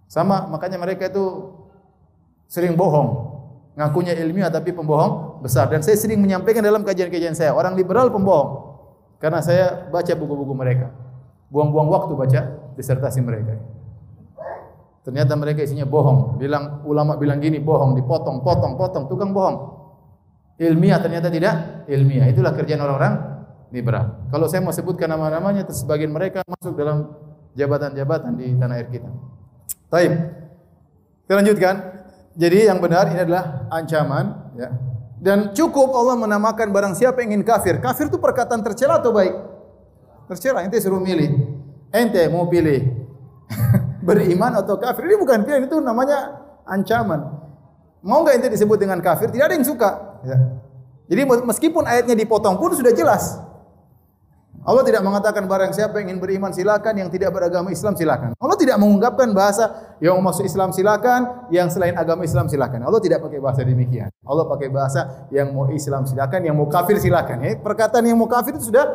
Sama makanya mereka itu sering bohong. Ngakunya ilmiah tapi pembohong besar. Dan saya sering menyampaikan dalam kajian-kajian saya. Orang liberal pembohong. Karena saya baca buku-buku mereka. Buang-buang waktu baca disertasi mereka. Ternyata mereka isinya bohong. Bilang ulama bilang gini, bohong, dipotong, potong, potong, tukang bohong. Ilmiah ternyata tidak ilmiah. Itulah kerjaan orang-orang liberal. Kalau saya mau sebutkan nama-namanya, sebagian mereka masuk dalam jabatan-jabatan di tanah air kita. Taib. Kita lanjutkan. Jadi yang benar ini adalah ancaman. Ya. Dan cukup Allah menamakan barang siapa yang ingin kafir. Kafir itu perkataan tercela atau baik? Tercela. Ente suruh milih. Ente mau pilih beriman atau kafir. Ini bukan pilihan. Itu namanya ancaman. Mau enggak ente disebut dengan kafir? Tidak ada yang suka. Ya. Jadi meskipun ayatnya dipotong pun sudah jelas. Allah tidak mengatakan barang siapa yang ingin beriman silakan, yang tidak beragama Islam silakan. Allah tidak mengungkapkan bahasa yang masuk Islam silakan, yang selain agama Islam silakan. Allah tidak pakai bahasa demikian. Allah pakai bahasa yang mau Islam silakan, yang mau kafir silakan. Eh, perkataan yang mau kafir itu sudah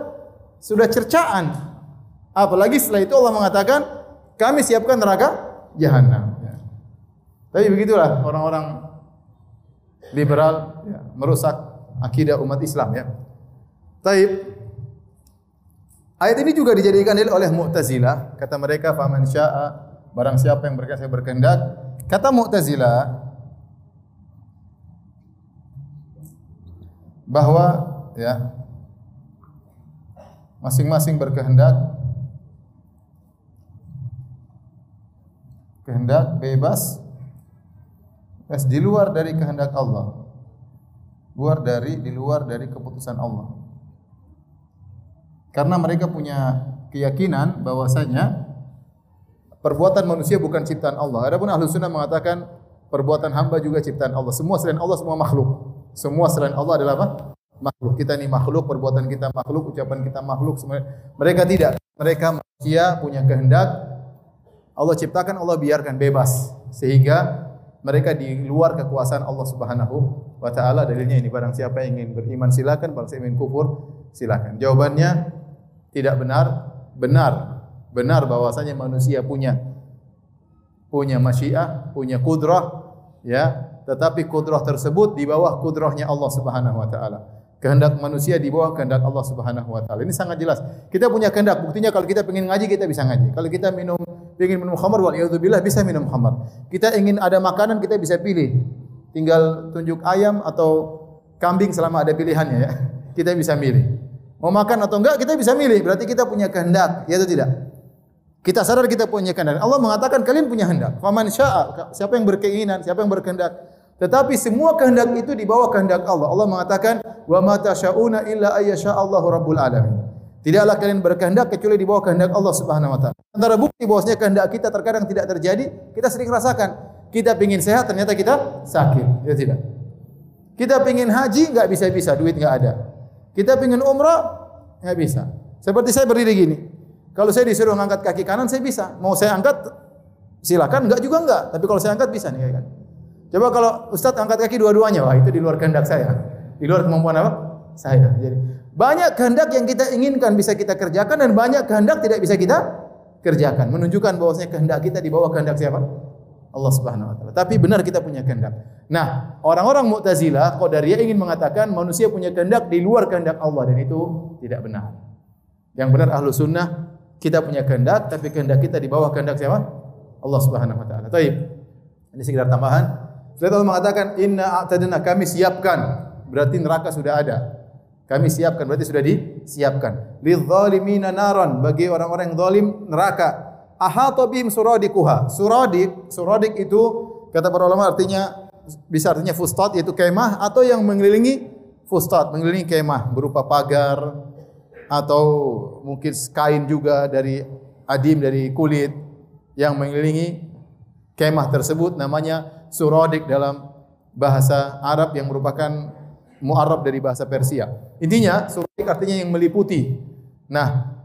sudah cercaan. Apalagi setelah itu Allah mengatakan kami siapkan neraka jahanam. Ya. Tapi begitulah orang-orang liberal ya, merusak akidah umat Islam ya. Taib Ayat ini juga dijadikan dalil oleh Mu'tazilah. Kata mereka, "Faman syaa barang siapa yang berkehendak saya berkehendak." Kata Mu'tazilah bahwa ya masing-masing berkehendak kehendak bebas bebas di luar dari kehendak Allah. Luar dari di luar dari keputusan Allah. Karena mereka punya keyakinan bahwasanya perbuatan manusia bukan ciptaan Allah. Adapun ahlu sunnah mengatakan perbuatan hamba juga ciptaan Allah. Semua selain Allah semua makhluk. Semua selain Allah adalah apa? Makhluk. Kita ini makhluk, perbuatan kita makhluk, ucapan kita makhluk. Mereka tidak. Mereka manusia punya kehendak. Allah ciptakan, Allah biarkan bebas. Sehingga mereka di luar kekuasaan Allah Subhanahu wa taala dalilnya ini barang siapa yang ingin beriman silakan barang siapa ingin kufur silakan jawabannya tidak benar benar benar bahwasanya manusia punya punya masyiah punya kudrah ya tetapi kudrah tersebut di bawah kudrahnya Allah Subhanahu wa taala kehendak manusia di bawah kehendak Allah Subhanahu wa taala ini sangat jelas kita punya kehendak buktinya kalau kita ingin ngaji kita bisa ngaji kalau kita minum ingin minum khamar wal billah bisa minum khamar. Kita ingin ada makanan kita bisa pilih. Tinggal tunjuk ayam atau kambing selama ada pilihannya ya. Kita bisa milih. Mau makan atau enggak kita bisa milih. Berarti kita punya kehendak, ya atau tidak? Kita sadar kita punya kehendak. Allah mengatakan kalian punya kehendak. Faman syaa, siapa yang berkeinginan, siapa yang berkehendak. Tetapi semua kehendak itu di bawah kehendak Allah. Allah mengatakan wa ma tasyauna illa ayyasha Allahu rabbul alamin. Tidaklah kalian berkehendak kecuali di bawah kehendak Allah Subhanahu wa taala. Antara bukti bahwasanya kehendak kita terkadang tidak terjadi, kita sering rasakan. Kita ingin sehat ternyata kita sakit, ya tidak. Kita ingin haji enggak bisa-bisa, duit enggak ada. Kita ingin umrah enggak bisa. Seperti saya berdiri gini. Kalau saya disuruh angkat kaki kanan saya bisa. Mau saya angkat silakan enggak juga enggak, tapi kalau saya angkat bisa nih kan. Coba kalau Ustaz angkat kaki dua-duanya, wah itu di luar kehendak saya. Di luar kemampuan apa? Saya. Jadi banyak kehendak yang kita inginkan bisa kita kerjakan dan banyak kehendak tidak bisa kita kerjakan. Menunjukkan bahwasanya kehendak kita di bawah kehendak siapa? Allah Subhanahu wa taala. Tapi benar kita punya kehendak. Nah, orang-orang Mu'tazilah, Qadariyah ingin mengatakan manusia punya kehendak di luar kehendak Allah dan itu tidak benar. Yang benar ahlu sunnah kita punya kehendak tapi kehendak kita di bawah kehendak siapa? Allah Subhanahu wa taala. Baik. Ini sekedar tambahan. Setelah Allah mengatakan inna a'tadna kami siapkan berarti neraka sudah ada. Kami siapkan berarti sudah disiapkan. Lidzalimina naran bagi orang-orang yang zalim neraka. Ahata bihim suradikuha. Suradik, suradik itu kata para ulama artinya bisa artinya fustat yaitu kemah atau yang mengelilingi fustat, mengelilingi kemah berupa pagar atau mungkin kain juga dari adim dari kulit yang mengelilingi kemah tersebut namanya suradik dalam bahasa Arab yang merupakan mu'arab dari bahasa Persia. Intinya, surat artinya yang meliputi. Nah,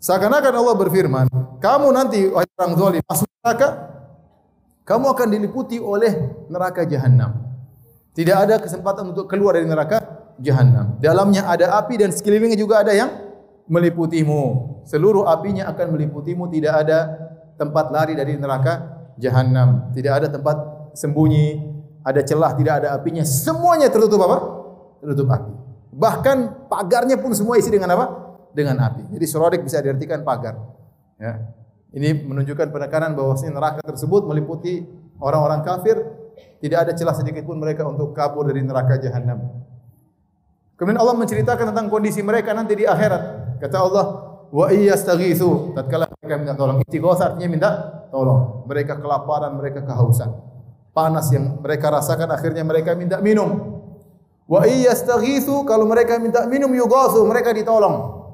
seakan-akan Allah berfirman, kamu nanti orang zalim masuk neraka, kamu akan diliputi oleh neraka jahanam. Tidak ada kesempatan untuk keluar dari neraka jahanam. Dalamnya ada api dan sekelilingnya juga ada yang meliputimu. Seluruh apinya akan meliputimu, tidak ada tempat lari dari neraka jahanam. Tidak ada tempat sembunyi, ada celah, tidak ada apinya. Semuanya tertutup apa? tertutup api. Bahkan pagarnya pun semua isi dengan apa? Dengan api. Jadi suradik bisa diartikan pagar. Ya. Ini menunjukkan penekanan bahawa neraka tersebut meliputi orang-orang kafir. Tidak ada celah sedikit pun mereka untuk kabur dari neraka jahanam. Kemudian Allah menceritakan tentang kondisi mereka nanti di akhirat. Kata Allah, wa iyastaghitsu tatkala mereka minta tolong istighatsah artinya minta tolong mereka kelaparan mereka kehausan panas yang mereka rasakan akhirnya mereka minta minum Wa iyastaghitsu kalau mereka minta minum yughasu mereka ditolong.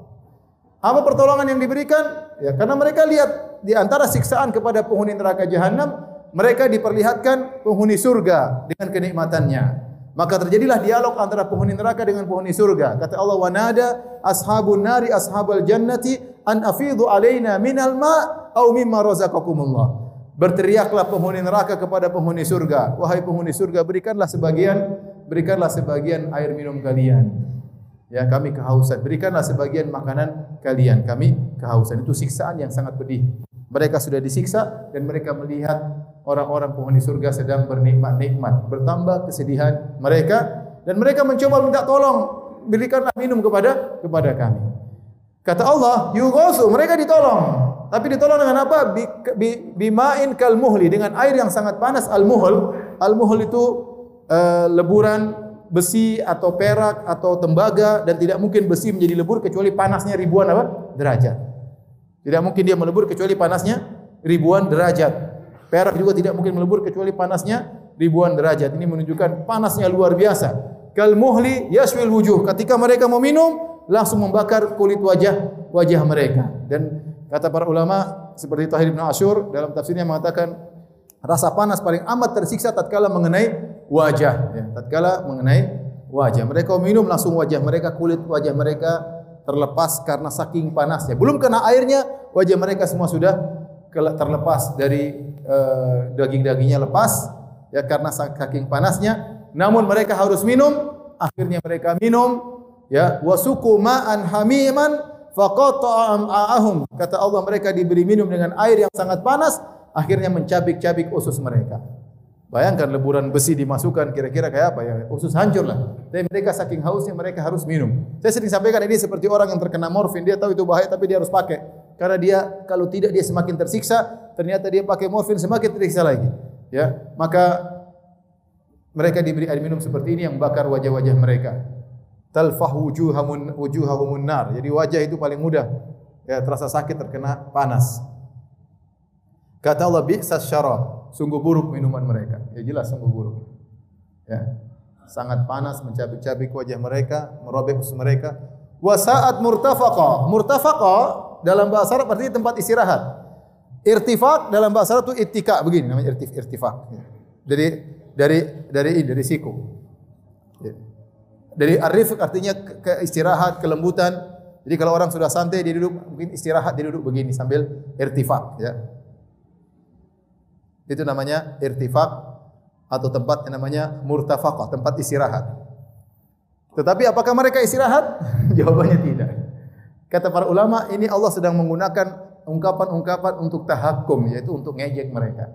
Apa pertolongan yang diberikan? Ya karena mereka lihat di antara siksaan kepada penghuni neraka jahanam, mereka diperlihatkan penghuni surga dengan kenikmatannya. Maka terjadilah dialog antara penghuni neraka dengan penghuni surga. Kata Allah, "Wa nada ashabun nari ashabal jannati an afidhu alaina minal ma' aw mimma razaqakumullah." Berteriaklah penghuni neraka kepada penghuni surga, "Wahai penghuni surga, berikanlah sebagian berikanlah sebagian air minum kalian. Ya, kami kehausan. Berikanlah sebagian makanan kalian. Kami kehausan. Itu siksaan yang sangat pedih. Mereka sudah disiksa dan mereka melihat orang-orang penghuni surga sedang bernikmat-nikmat. Bertambah kesedihan mereka dan mereka mencoba minta tolong berikanlah minum kepada kepada kami. Kata Allah, yugosu mereka ditolong. Tapi ditolong dengan apa? Bimain kalmuhli dengan air yang sangat panas al-muhl. Al-muhl itu uh, leburan besi atau perak atau tembaga dan tidak mungkin besi menjadi lebur kecuali panasnya ribuan apa? derajat. Tidak mungkin dia melebur kecuali panasnya ribuan derajat. Perak juga tidak mungkin melebur kecuali panasnya ribuan derajat. Ini menunjukkan panasnya luar biasa. Kal muhli yaswil wujuh. Ketika mereka mau minum, langsung membakar kulit wajah wajah mereka. Dan kata para ulama seperti Tahir bin Ashur dalam tafsirnya mengatakan rasa panas paling amat tersiksa tatkala mengenai wajah ya, tatkala mengenai wajah. Mereka minum langsung wajah mereka kulit wajah mereka terlepas karena saking panasnya. Belum kena airnya wajah mereka semua sudah terlepas dari uh, daging-dagingnya lepas ya karena saking panasnya. Namun mereka harus minum. Akhirnya mereka minum ya wasuku ma'an hamiman faqata am'ahum kata Allah mereka diberi minum dengan air yang sangat panas akhirnya mencabik-cabik usus mereka. Bayangkan leburan besi dimasukkan kira-kira kayak apa ya? Usus hancur lah. Tapi mereka saking hausnya mereka harus minum. Saya sering sampaikan ini seperti orang yang terkena morfin. Dia tahu itu bahaya tapi dia harus pakai. Karena dia kalau tidak dia semakin tersiksa. Ternyata dia pakai morfin semakin tersiksa lagi. Ya, Maka mereka diberi air minum seperti ini yang bakar wajah-wajah mereka. Talfah wujuhamun wujuhahumun nar. Jadi wajah itu paling mudah ya terasa sakit terkena panas. Kata Allah bi'sas syarab, sungguh buruk minuman mereka. Ya jelas sungguh buruk. Ya. Sangat panas mencabik-cabik wajah mereka, merobek usus mereka. Wa sa'at murtafaqa. Murtafaqa dalam bahasa Arab artinya tempat istirahat. Irtifaq dalam bahasa Arab itu ittika begini namanya irtif irtifaq. Dari dari dari ini dari siku. Ya. Dari arif artinya ke, ke kelembutan. Jadi kalau orang sudah santai dia duduk mungkin istirahat dia duduk begini sambil irtifaq ya. Itu namanya irtifaq atau tempat yang namanya murtafaqah, tempat istirahat. Tetapi apakah mereka istirahat? Jawabannya tidak. Kata para ulama, ini Allah sedang menggunakan ungkapan-ungkapan untuk tahakum, yaitu untuk ngejek mereka.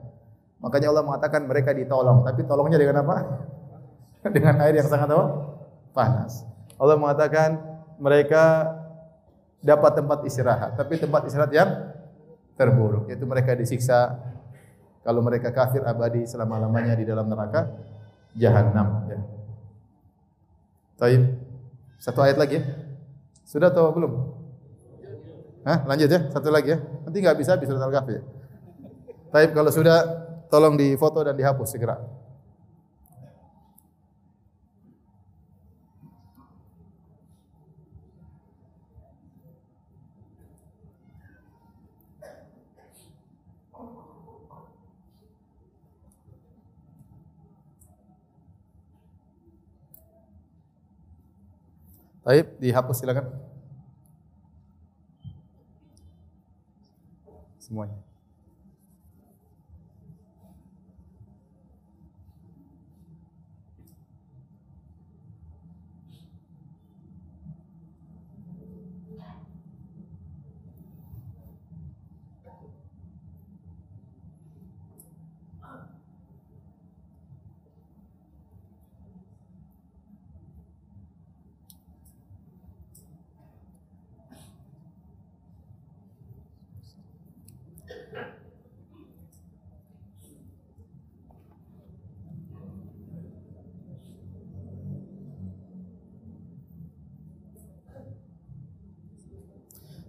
Makanya Allah mengatakan mereka ditolong. Tapi tolongnya dengan apa? dengan air yang sangat apa? Panas. Allah mengatakan mereka dapat tempat istirahat. Tapi tempat istirahat yang terburuk. Yaitu mereka disiksa kalau mereka kafir abadi selama-lamanya di dalam neraka jahanam ya. Baik. Satu ayat lagi ya. Sudah atau belum? Hah? Lanjut ya, satu lagi ya. Nanti enggak bisa bisa surat Al-Kahfi. Baik, kalau sudah tolong difoto dan dihapus segera. Baik, dihapus silakan. Semuanya.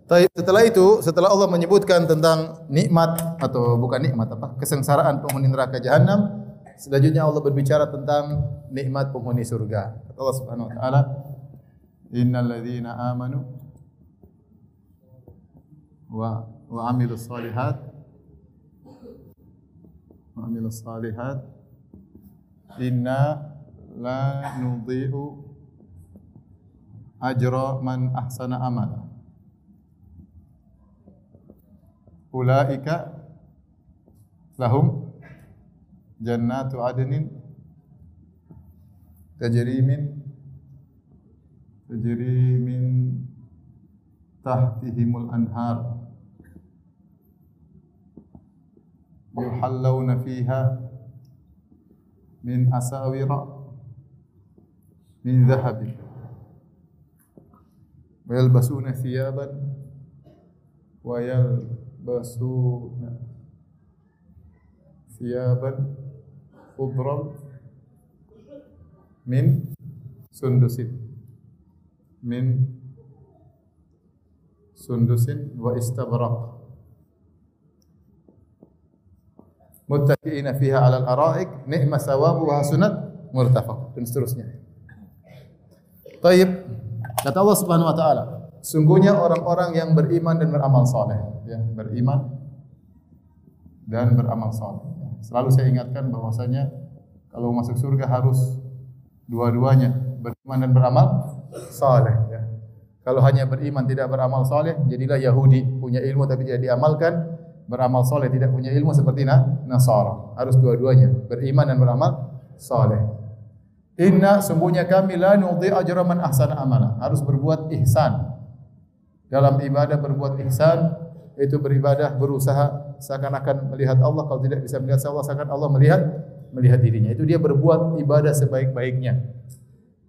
Setelah itu, setelah Allah menyebutkan tentang nikmat atau bukan nikmat apa? kesengsaraan penghuni neraka jahanam, selanjutnya Allah berbicara tentang nikmat penghuni surga. Allah Subhanahu wa taala, "Innal ladzina amanu wa wa amilus salihat wa amilus salihat inna la nudhi'u ajra man ahsana amala." أولئك لهم جنات عدن تجري من تجري من تحتهم الأنهار. يحلون فيها من أساور من ذهب. ويلبسون ثيابا ويلبسون yalbasuna thiyaban khudran min sundusin. Min sundusin wa istabraq. Muttaqiina fiha 'alal ara'ik ni'ma sawabu wa hasunat murtafaq dan seterusnya. Taib kata Allah Subhanahu wa taala, sungguhnya orang-orang yang beriman dan beramal saleh, ya, beriman dan beramal saleh. Selalu saya ingatkan bahwasanya kalau masuk surga harus dua-duanya, beriman dan beramal saleh, ya. Kalau hanya beriman tidak beramal saleh, jadilah Yahudi, punya ilmu tapi tidak diamalkan, beramal soleh tidak punya ilmu seperti Nasara. Harus dua-duanya, beriman dan beramal soleh. Inna sembunyi kami la nudhi ajra man ahsana amala. Harus berbuat ihsan. Dalam ibadah berbuat ihsan itu beribadah berusaha seakan-akan melihat Allah kalau tidak bisa melihat Allah seakan Allah melihat melihat dirinya. Itu dia berbuat ibadah sebaik-baiknya.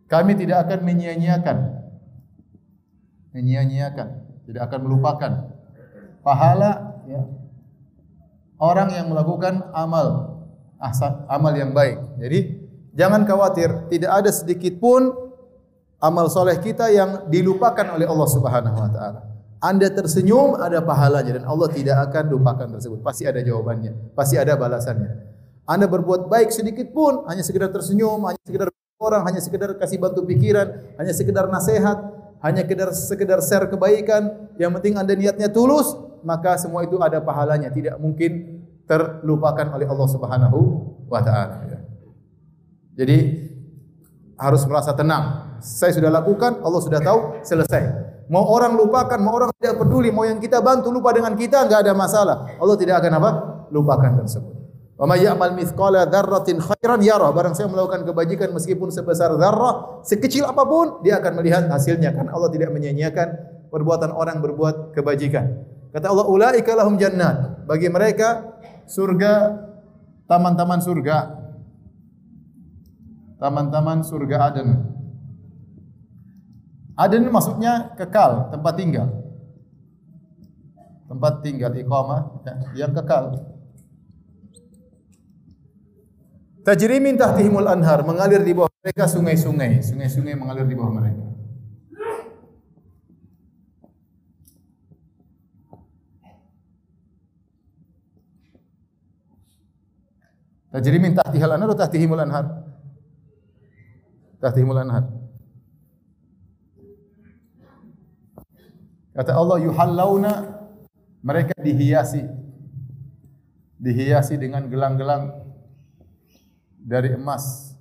Kami tidak akan menyia-nyiakan menyia-nyiakan, tidak akan melupakan pahala ya, orang yang melakukan amal ahsan, amal yang baik. Jadi jangan khawatir, tidak ada sedikit pun amal soleh kita yang dilupakan oleh Allah Subhanahu Wa Taala. Anda tersenyum ada pahalanya dan Allah tidak akan lupakan tersebut. Pasti ada jawabannya, pasti ada balasannya. Anda berbuat baik sedikit pun, hanya sekedar tersenyum, hanya sekedar orang, hanya sekedar kasih bantu pikiran, hanya sekedar nasihat, hanya sekedar sekedar share kebaikan. Yang penting Anda niatnya tulus, maka semua itu ada pahalanya tidak mungkin terlupakan oleh Allah Subhanahu wa taala. Jadi harus merasa tenang. Saya sudah lakukan, Allah sudah tahu, selesai. Mau orang lupakan, mau orang tidak peduli, mau yang kita bantu lupa dengan kita enggak ada masalah. Allah tidak akan apa? lupakan tersebut. Wa may ya'mal mithqala dzarratin khairan yara. Barang saya melakukan kebajikan meskipun sebesar zarrah, sekecil apapun, dia akan melihat hasilnya karena Allah tidak menyia-nyiakan perbuatan orang berbuat kebajikan. Kata Allah, ulaika lahum jannat. Bagi mereka surga taman-taman surga. Taman-taman surga Aden. Aden maksudnya kekal, tempat tinggal. Tempat tinggal iqamah ya, yang kekal. Tajri min tahtihimul anhar mengalir di bawah mereka sungai-sungai, sungai-sungai mengalir di bawah mereka. Tajri min tahtihal anhar atau tahtihimul anhar? Tahtihimul anhar. Kata Allah yuhallawna mereka dihiasi dihiasi dengan gelang-gelang dari emas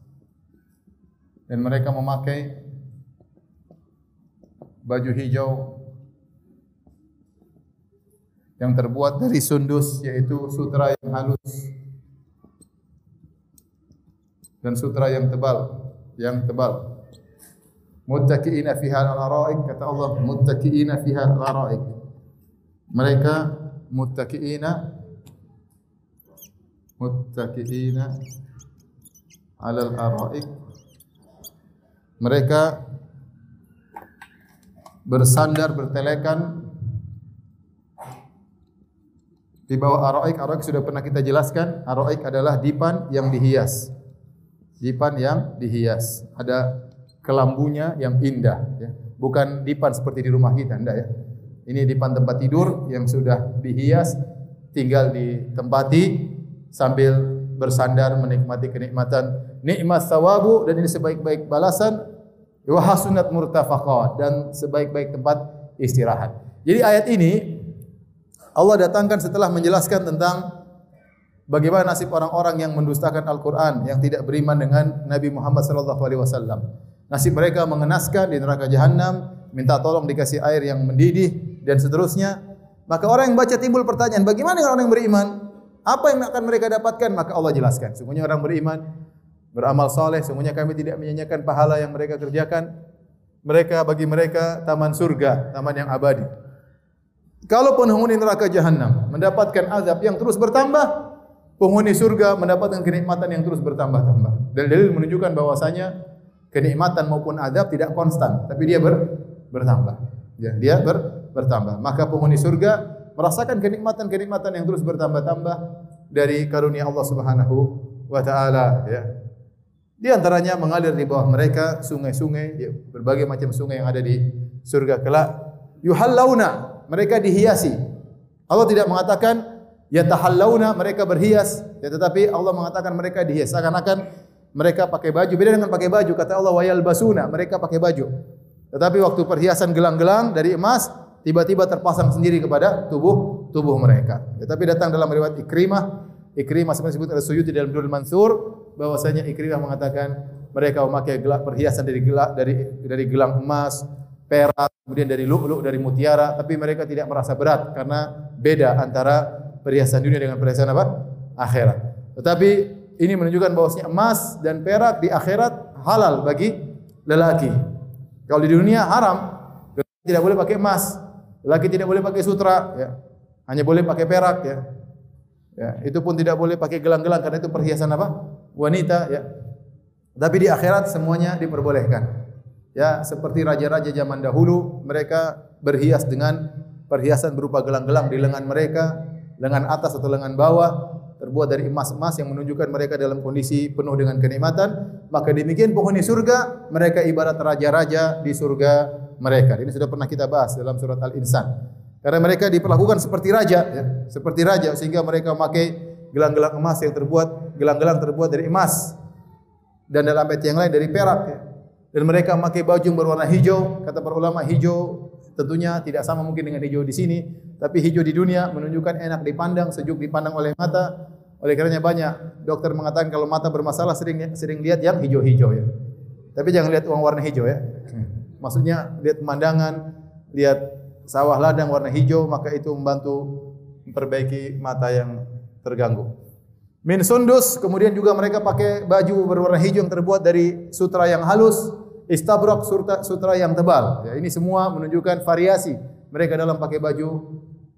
dan mereka memakai baju hijau yang terbuat dari sundus yaitu sutra yang halus dan sutra yang tebal, yang tebal. Muttaqiina fiha al-ara'ik kata Allah muttaqiina fiha al-ara'ik. Mereka muttaqiina muttaqiina ala al-ara'ik. Mereka bersandar bertelekan di bawah araik. Araik sudah pernah kita jelaskan. Araik adalah dipan yang dihias dipan yang dihias. Ada kelambunya yang indah. Ya. Bukan dipan seperti di rumah kita, enggak ya. Ini dipan tempat tidur yang sudah dihias, tinggal ditempati sambil bersandar menikmati kenikmatan nikmat sawabu dan ini sebaik-baik balasan wa hasunat dan sebaik-baik tempat istirahat. Jadi ayat ini Allah datangkan setelah menjelaskan tentang Bagaimana nasib orang-orang yang mendustakan Al-Quran, yang tidak beriman dengan Nabi Muhammad sallallahu alaihi wasallam? Nasib mereka mengenaskan di neraka jahanam, minta tolong dikasih air yang mendidih dan seterusnya. Maka orang yang baca timbul pertanyaan, bagaimana dengan orang yang beriman? Apa yang akan mereka dapatkan? Maka Allah jelaskan. Sungguhnya orang beriman, beramal soleh, sungguhnya kami tidak menyanyikan pahala yang mereka kerjakan. Mereka bagi mereka taman surga, taman yang abadi. Kalau penghuni neraka jahanam mendapatkan azab yang terus bertambah, penghuni surga mendapatkan kenikmatan yang terus bertambah-tambah. Dalil-dalil menunjukkan bahwasanya kenikmatan maupun azab tidak konstan, tapi dia ber, bertambah. Ya, dia ber, bertambah. Maka penghuni surga merasakan kenikmatan-kenikmatan yang terus bertambah-tambah dari karunia Allah Subhanahu wa taala ya. Di antaranya mengalir di bawah mereka sungai-sungai, ya, berbagai macam sungai yang ada di surga kelak. Yuhallauna, mereka dihiasi. Allah tidak mengatakan yatahallauna, mereka berhias, ya, tetapi Allah mengatakan mereka dihias. Seakan-akan mereka pakai baju. Beda dengan pakai baju, kata Allah wayal basuna, mereka pakai baju. Tetapi waktu perhiasan gelang-gelang dari emas, tiba-tiba terpasang sendiri kepada tubuh tubuh mereka. Tetapi datang dalam riwayat Ikrimah, Ikrimah sebenarnya disebut oleh Suyuti dalam Durul Mansur, bahwasanya Ikrimah mengatakan mereka memakai gelang perhiasan dari gelang dari dari gelang emas, perak, kemudian dari lu'lu' dari mutiara, tapi mereka tidak merasa berat karena beda antara perhiasan dunia dengan perhiasan apa? akhirat. Tetapi ini menunjukkan bahwasanya emas dan perak di akhirat halal bagi lelaki. Kalau di dunia haram, tidak boleh pakai emas, lelaki tidak boleh pakai sutra, ya. hanya boleh pakai perak. Ya. Ya, itu pun tidak boleh pakai gelang-gelang karena itu perhiasan apa? Wanita. Ya. Tapi di akhirat semuanya diperbolehkan. Ya, seperti raja-raja zaman dahulu, mereka berhias dengan perhiasan berupa gelang-gelang di lengan mereka, lengan atas atau lengan bawah, terbuat dari emas-emas yang menunjukkan mereka dalam kondisi penuh dengan kenikmatan. Maka demikian penghuni surga, mereka ibarat raja-raja di surga mereka. Ini sudah pernah kita bahas dalam surat Al-Insan. Karena mereka diperlakukan seperti raja, ya. seperti raja sehingga mereka memakai gelang-gelang emas yang terbuat gelang-gelang terbuat dari emas dan dalam ayat yang lain dari perak. Ya. Dan mereka memakai baju berwarna hijau. Kata para ulama hijau tentunya tidak sama mungkin dengan hijau di sini, tapi hijau di dunia menunjukkan enak dipandang, sejuk dipandang oleh mata. Oleh kerana banyak dokter mengatakan kalau mata bermasalah sering sering lihat yang hijau-hijau ya. Tapi jangan lihat uang warna hijau ya. Maksudnya lihat pemandangan, lihat sawah ladang warna hijau maka itu membantu memperbaiki mata yang terganggu. Min sundus kemudian juga mereka pakai baju berwarna hijau yang terbuat dari sutra yang halus, istabrak sutra, sutra yang tebal. Ya, ini semua menunjukkan variasi mereka dalam pakai baju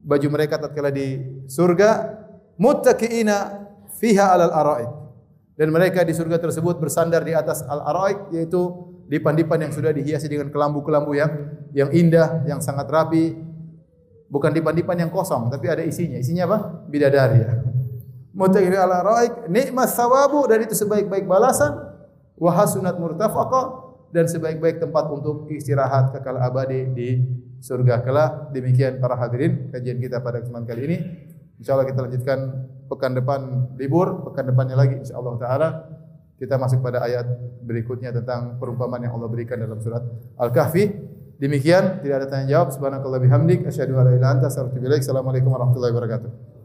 baju mereka tatkala di surga muttaqiina fiha alal araik. Dan mereka di surga tersebut bersandar di atas al araik yaitu dipan-dipan yang sudah dihiasi dengan kelambu-kelambu yang yang indah, yang sangat rapi. Bukan dipan-dipan yang kosong, tapi ada isinya. Isinya apa? Bidadari. Ya. Mutairi ala raik, nikmat sawabu dan itu sebaik-baik balasan. Wahasunat murtafaqa dan sebaik-baik tempat untuk istirahat kekal abadi di surga kelak. Demikian para hadirin kajian kita pada kesempatan kali ini. InsyaAllah kita lanjutkan pekan depan libur, pekan depannya lagi insyaAllah ta'ala kita masuk pada ayat berikutnya tentang perumpamaan yang Allah berikan dalam surat Al-Kahfi. Demikian, tidak ada tanya jawab. Subhanakallah bihamdik. Asyadu ala ila anta. Assalamualaikum warahmatullahi wabarakatuh.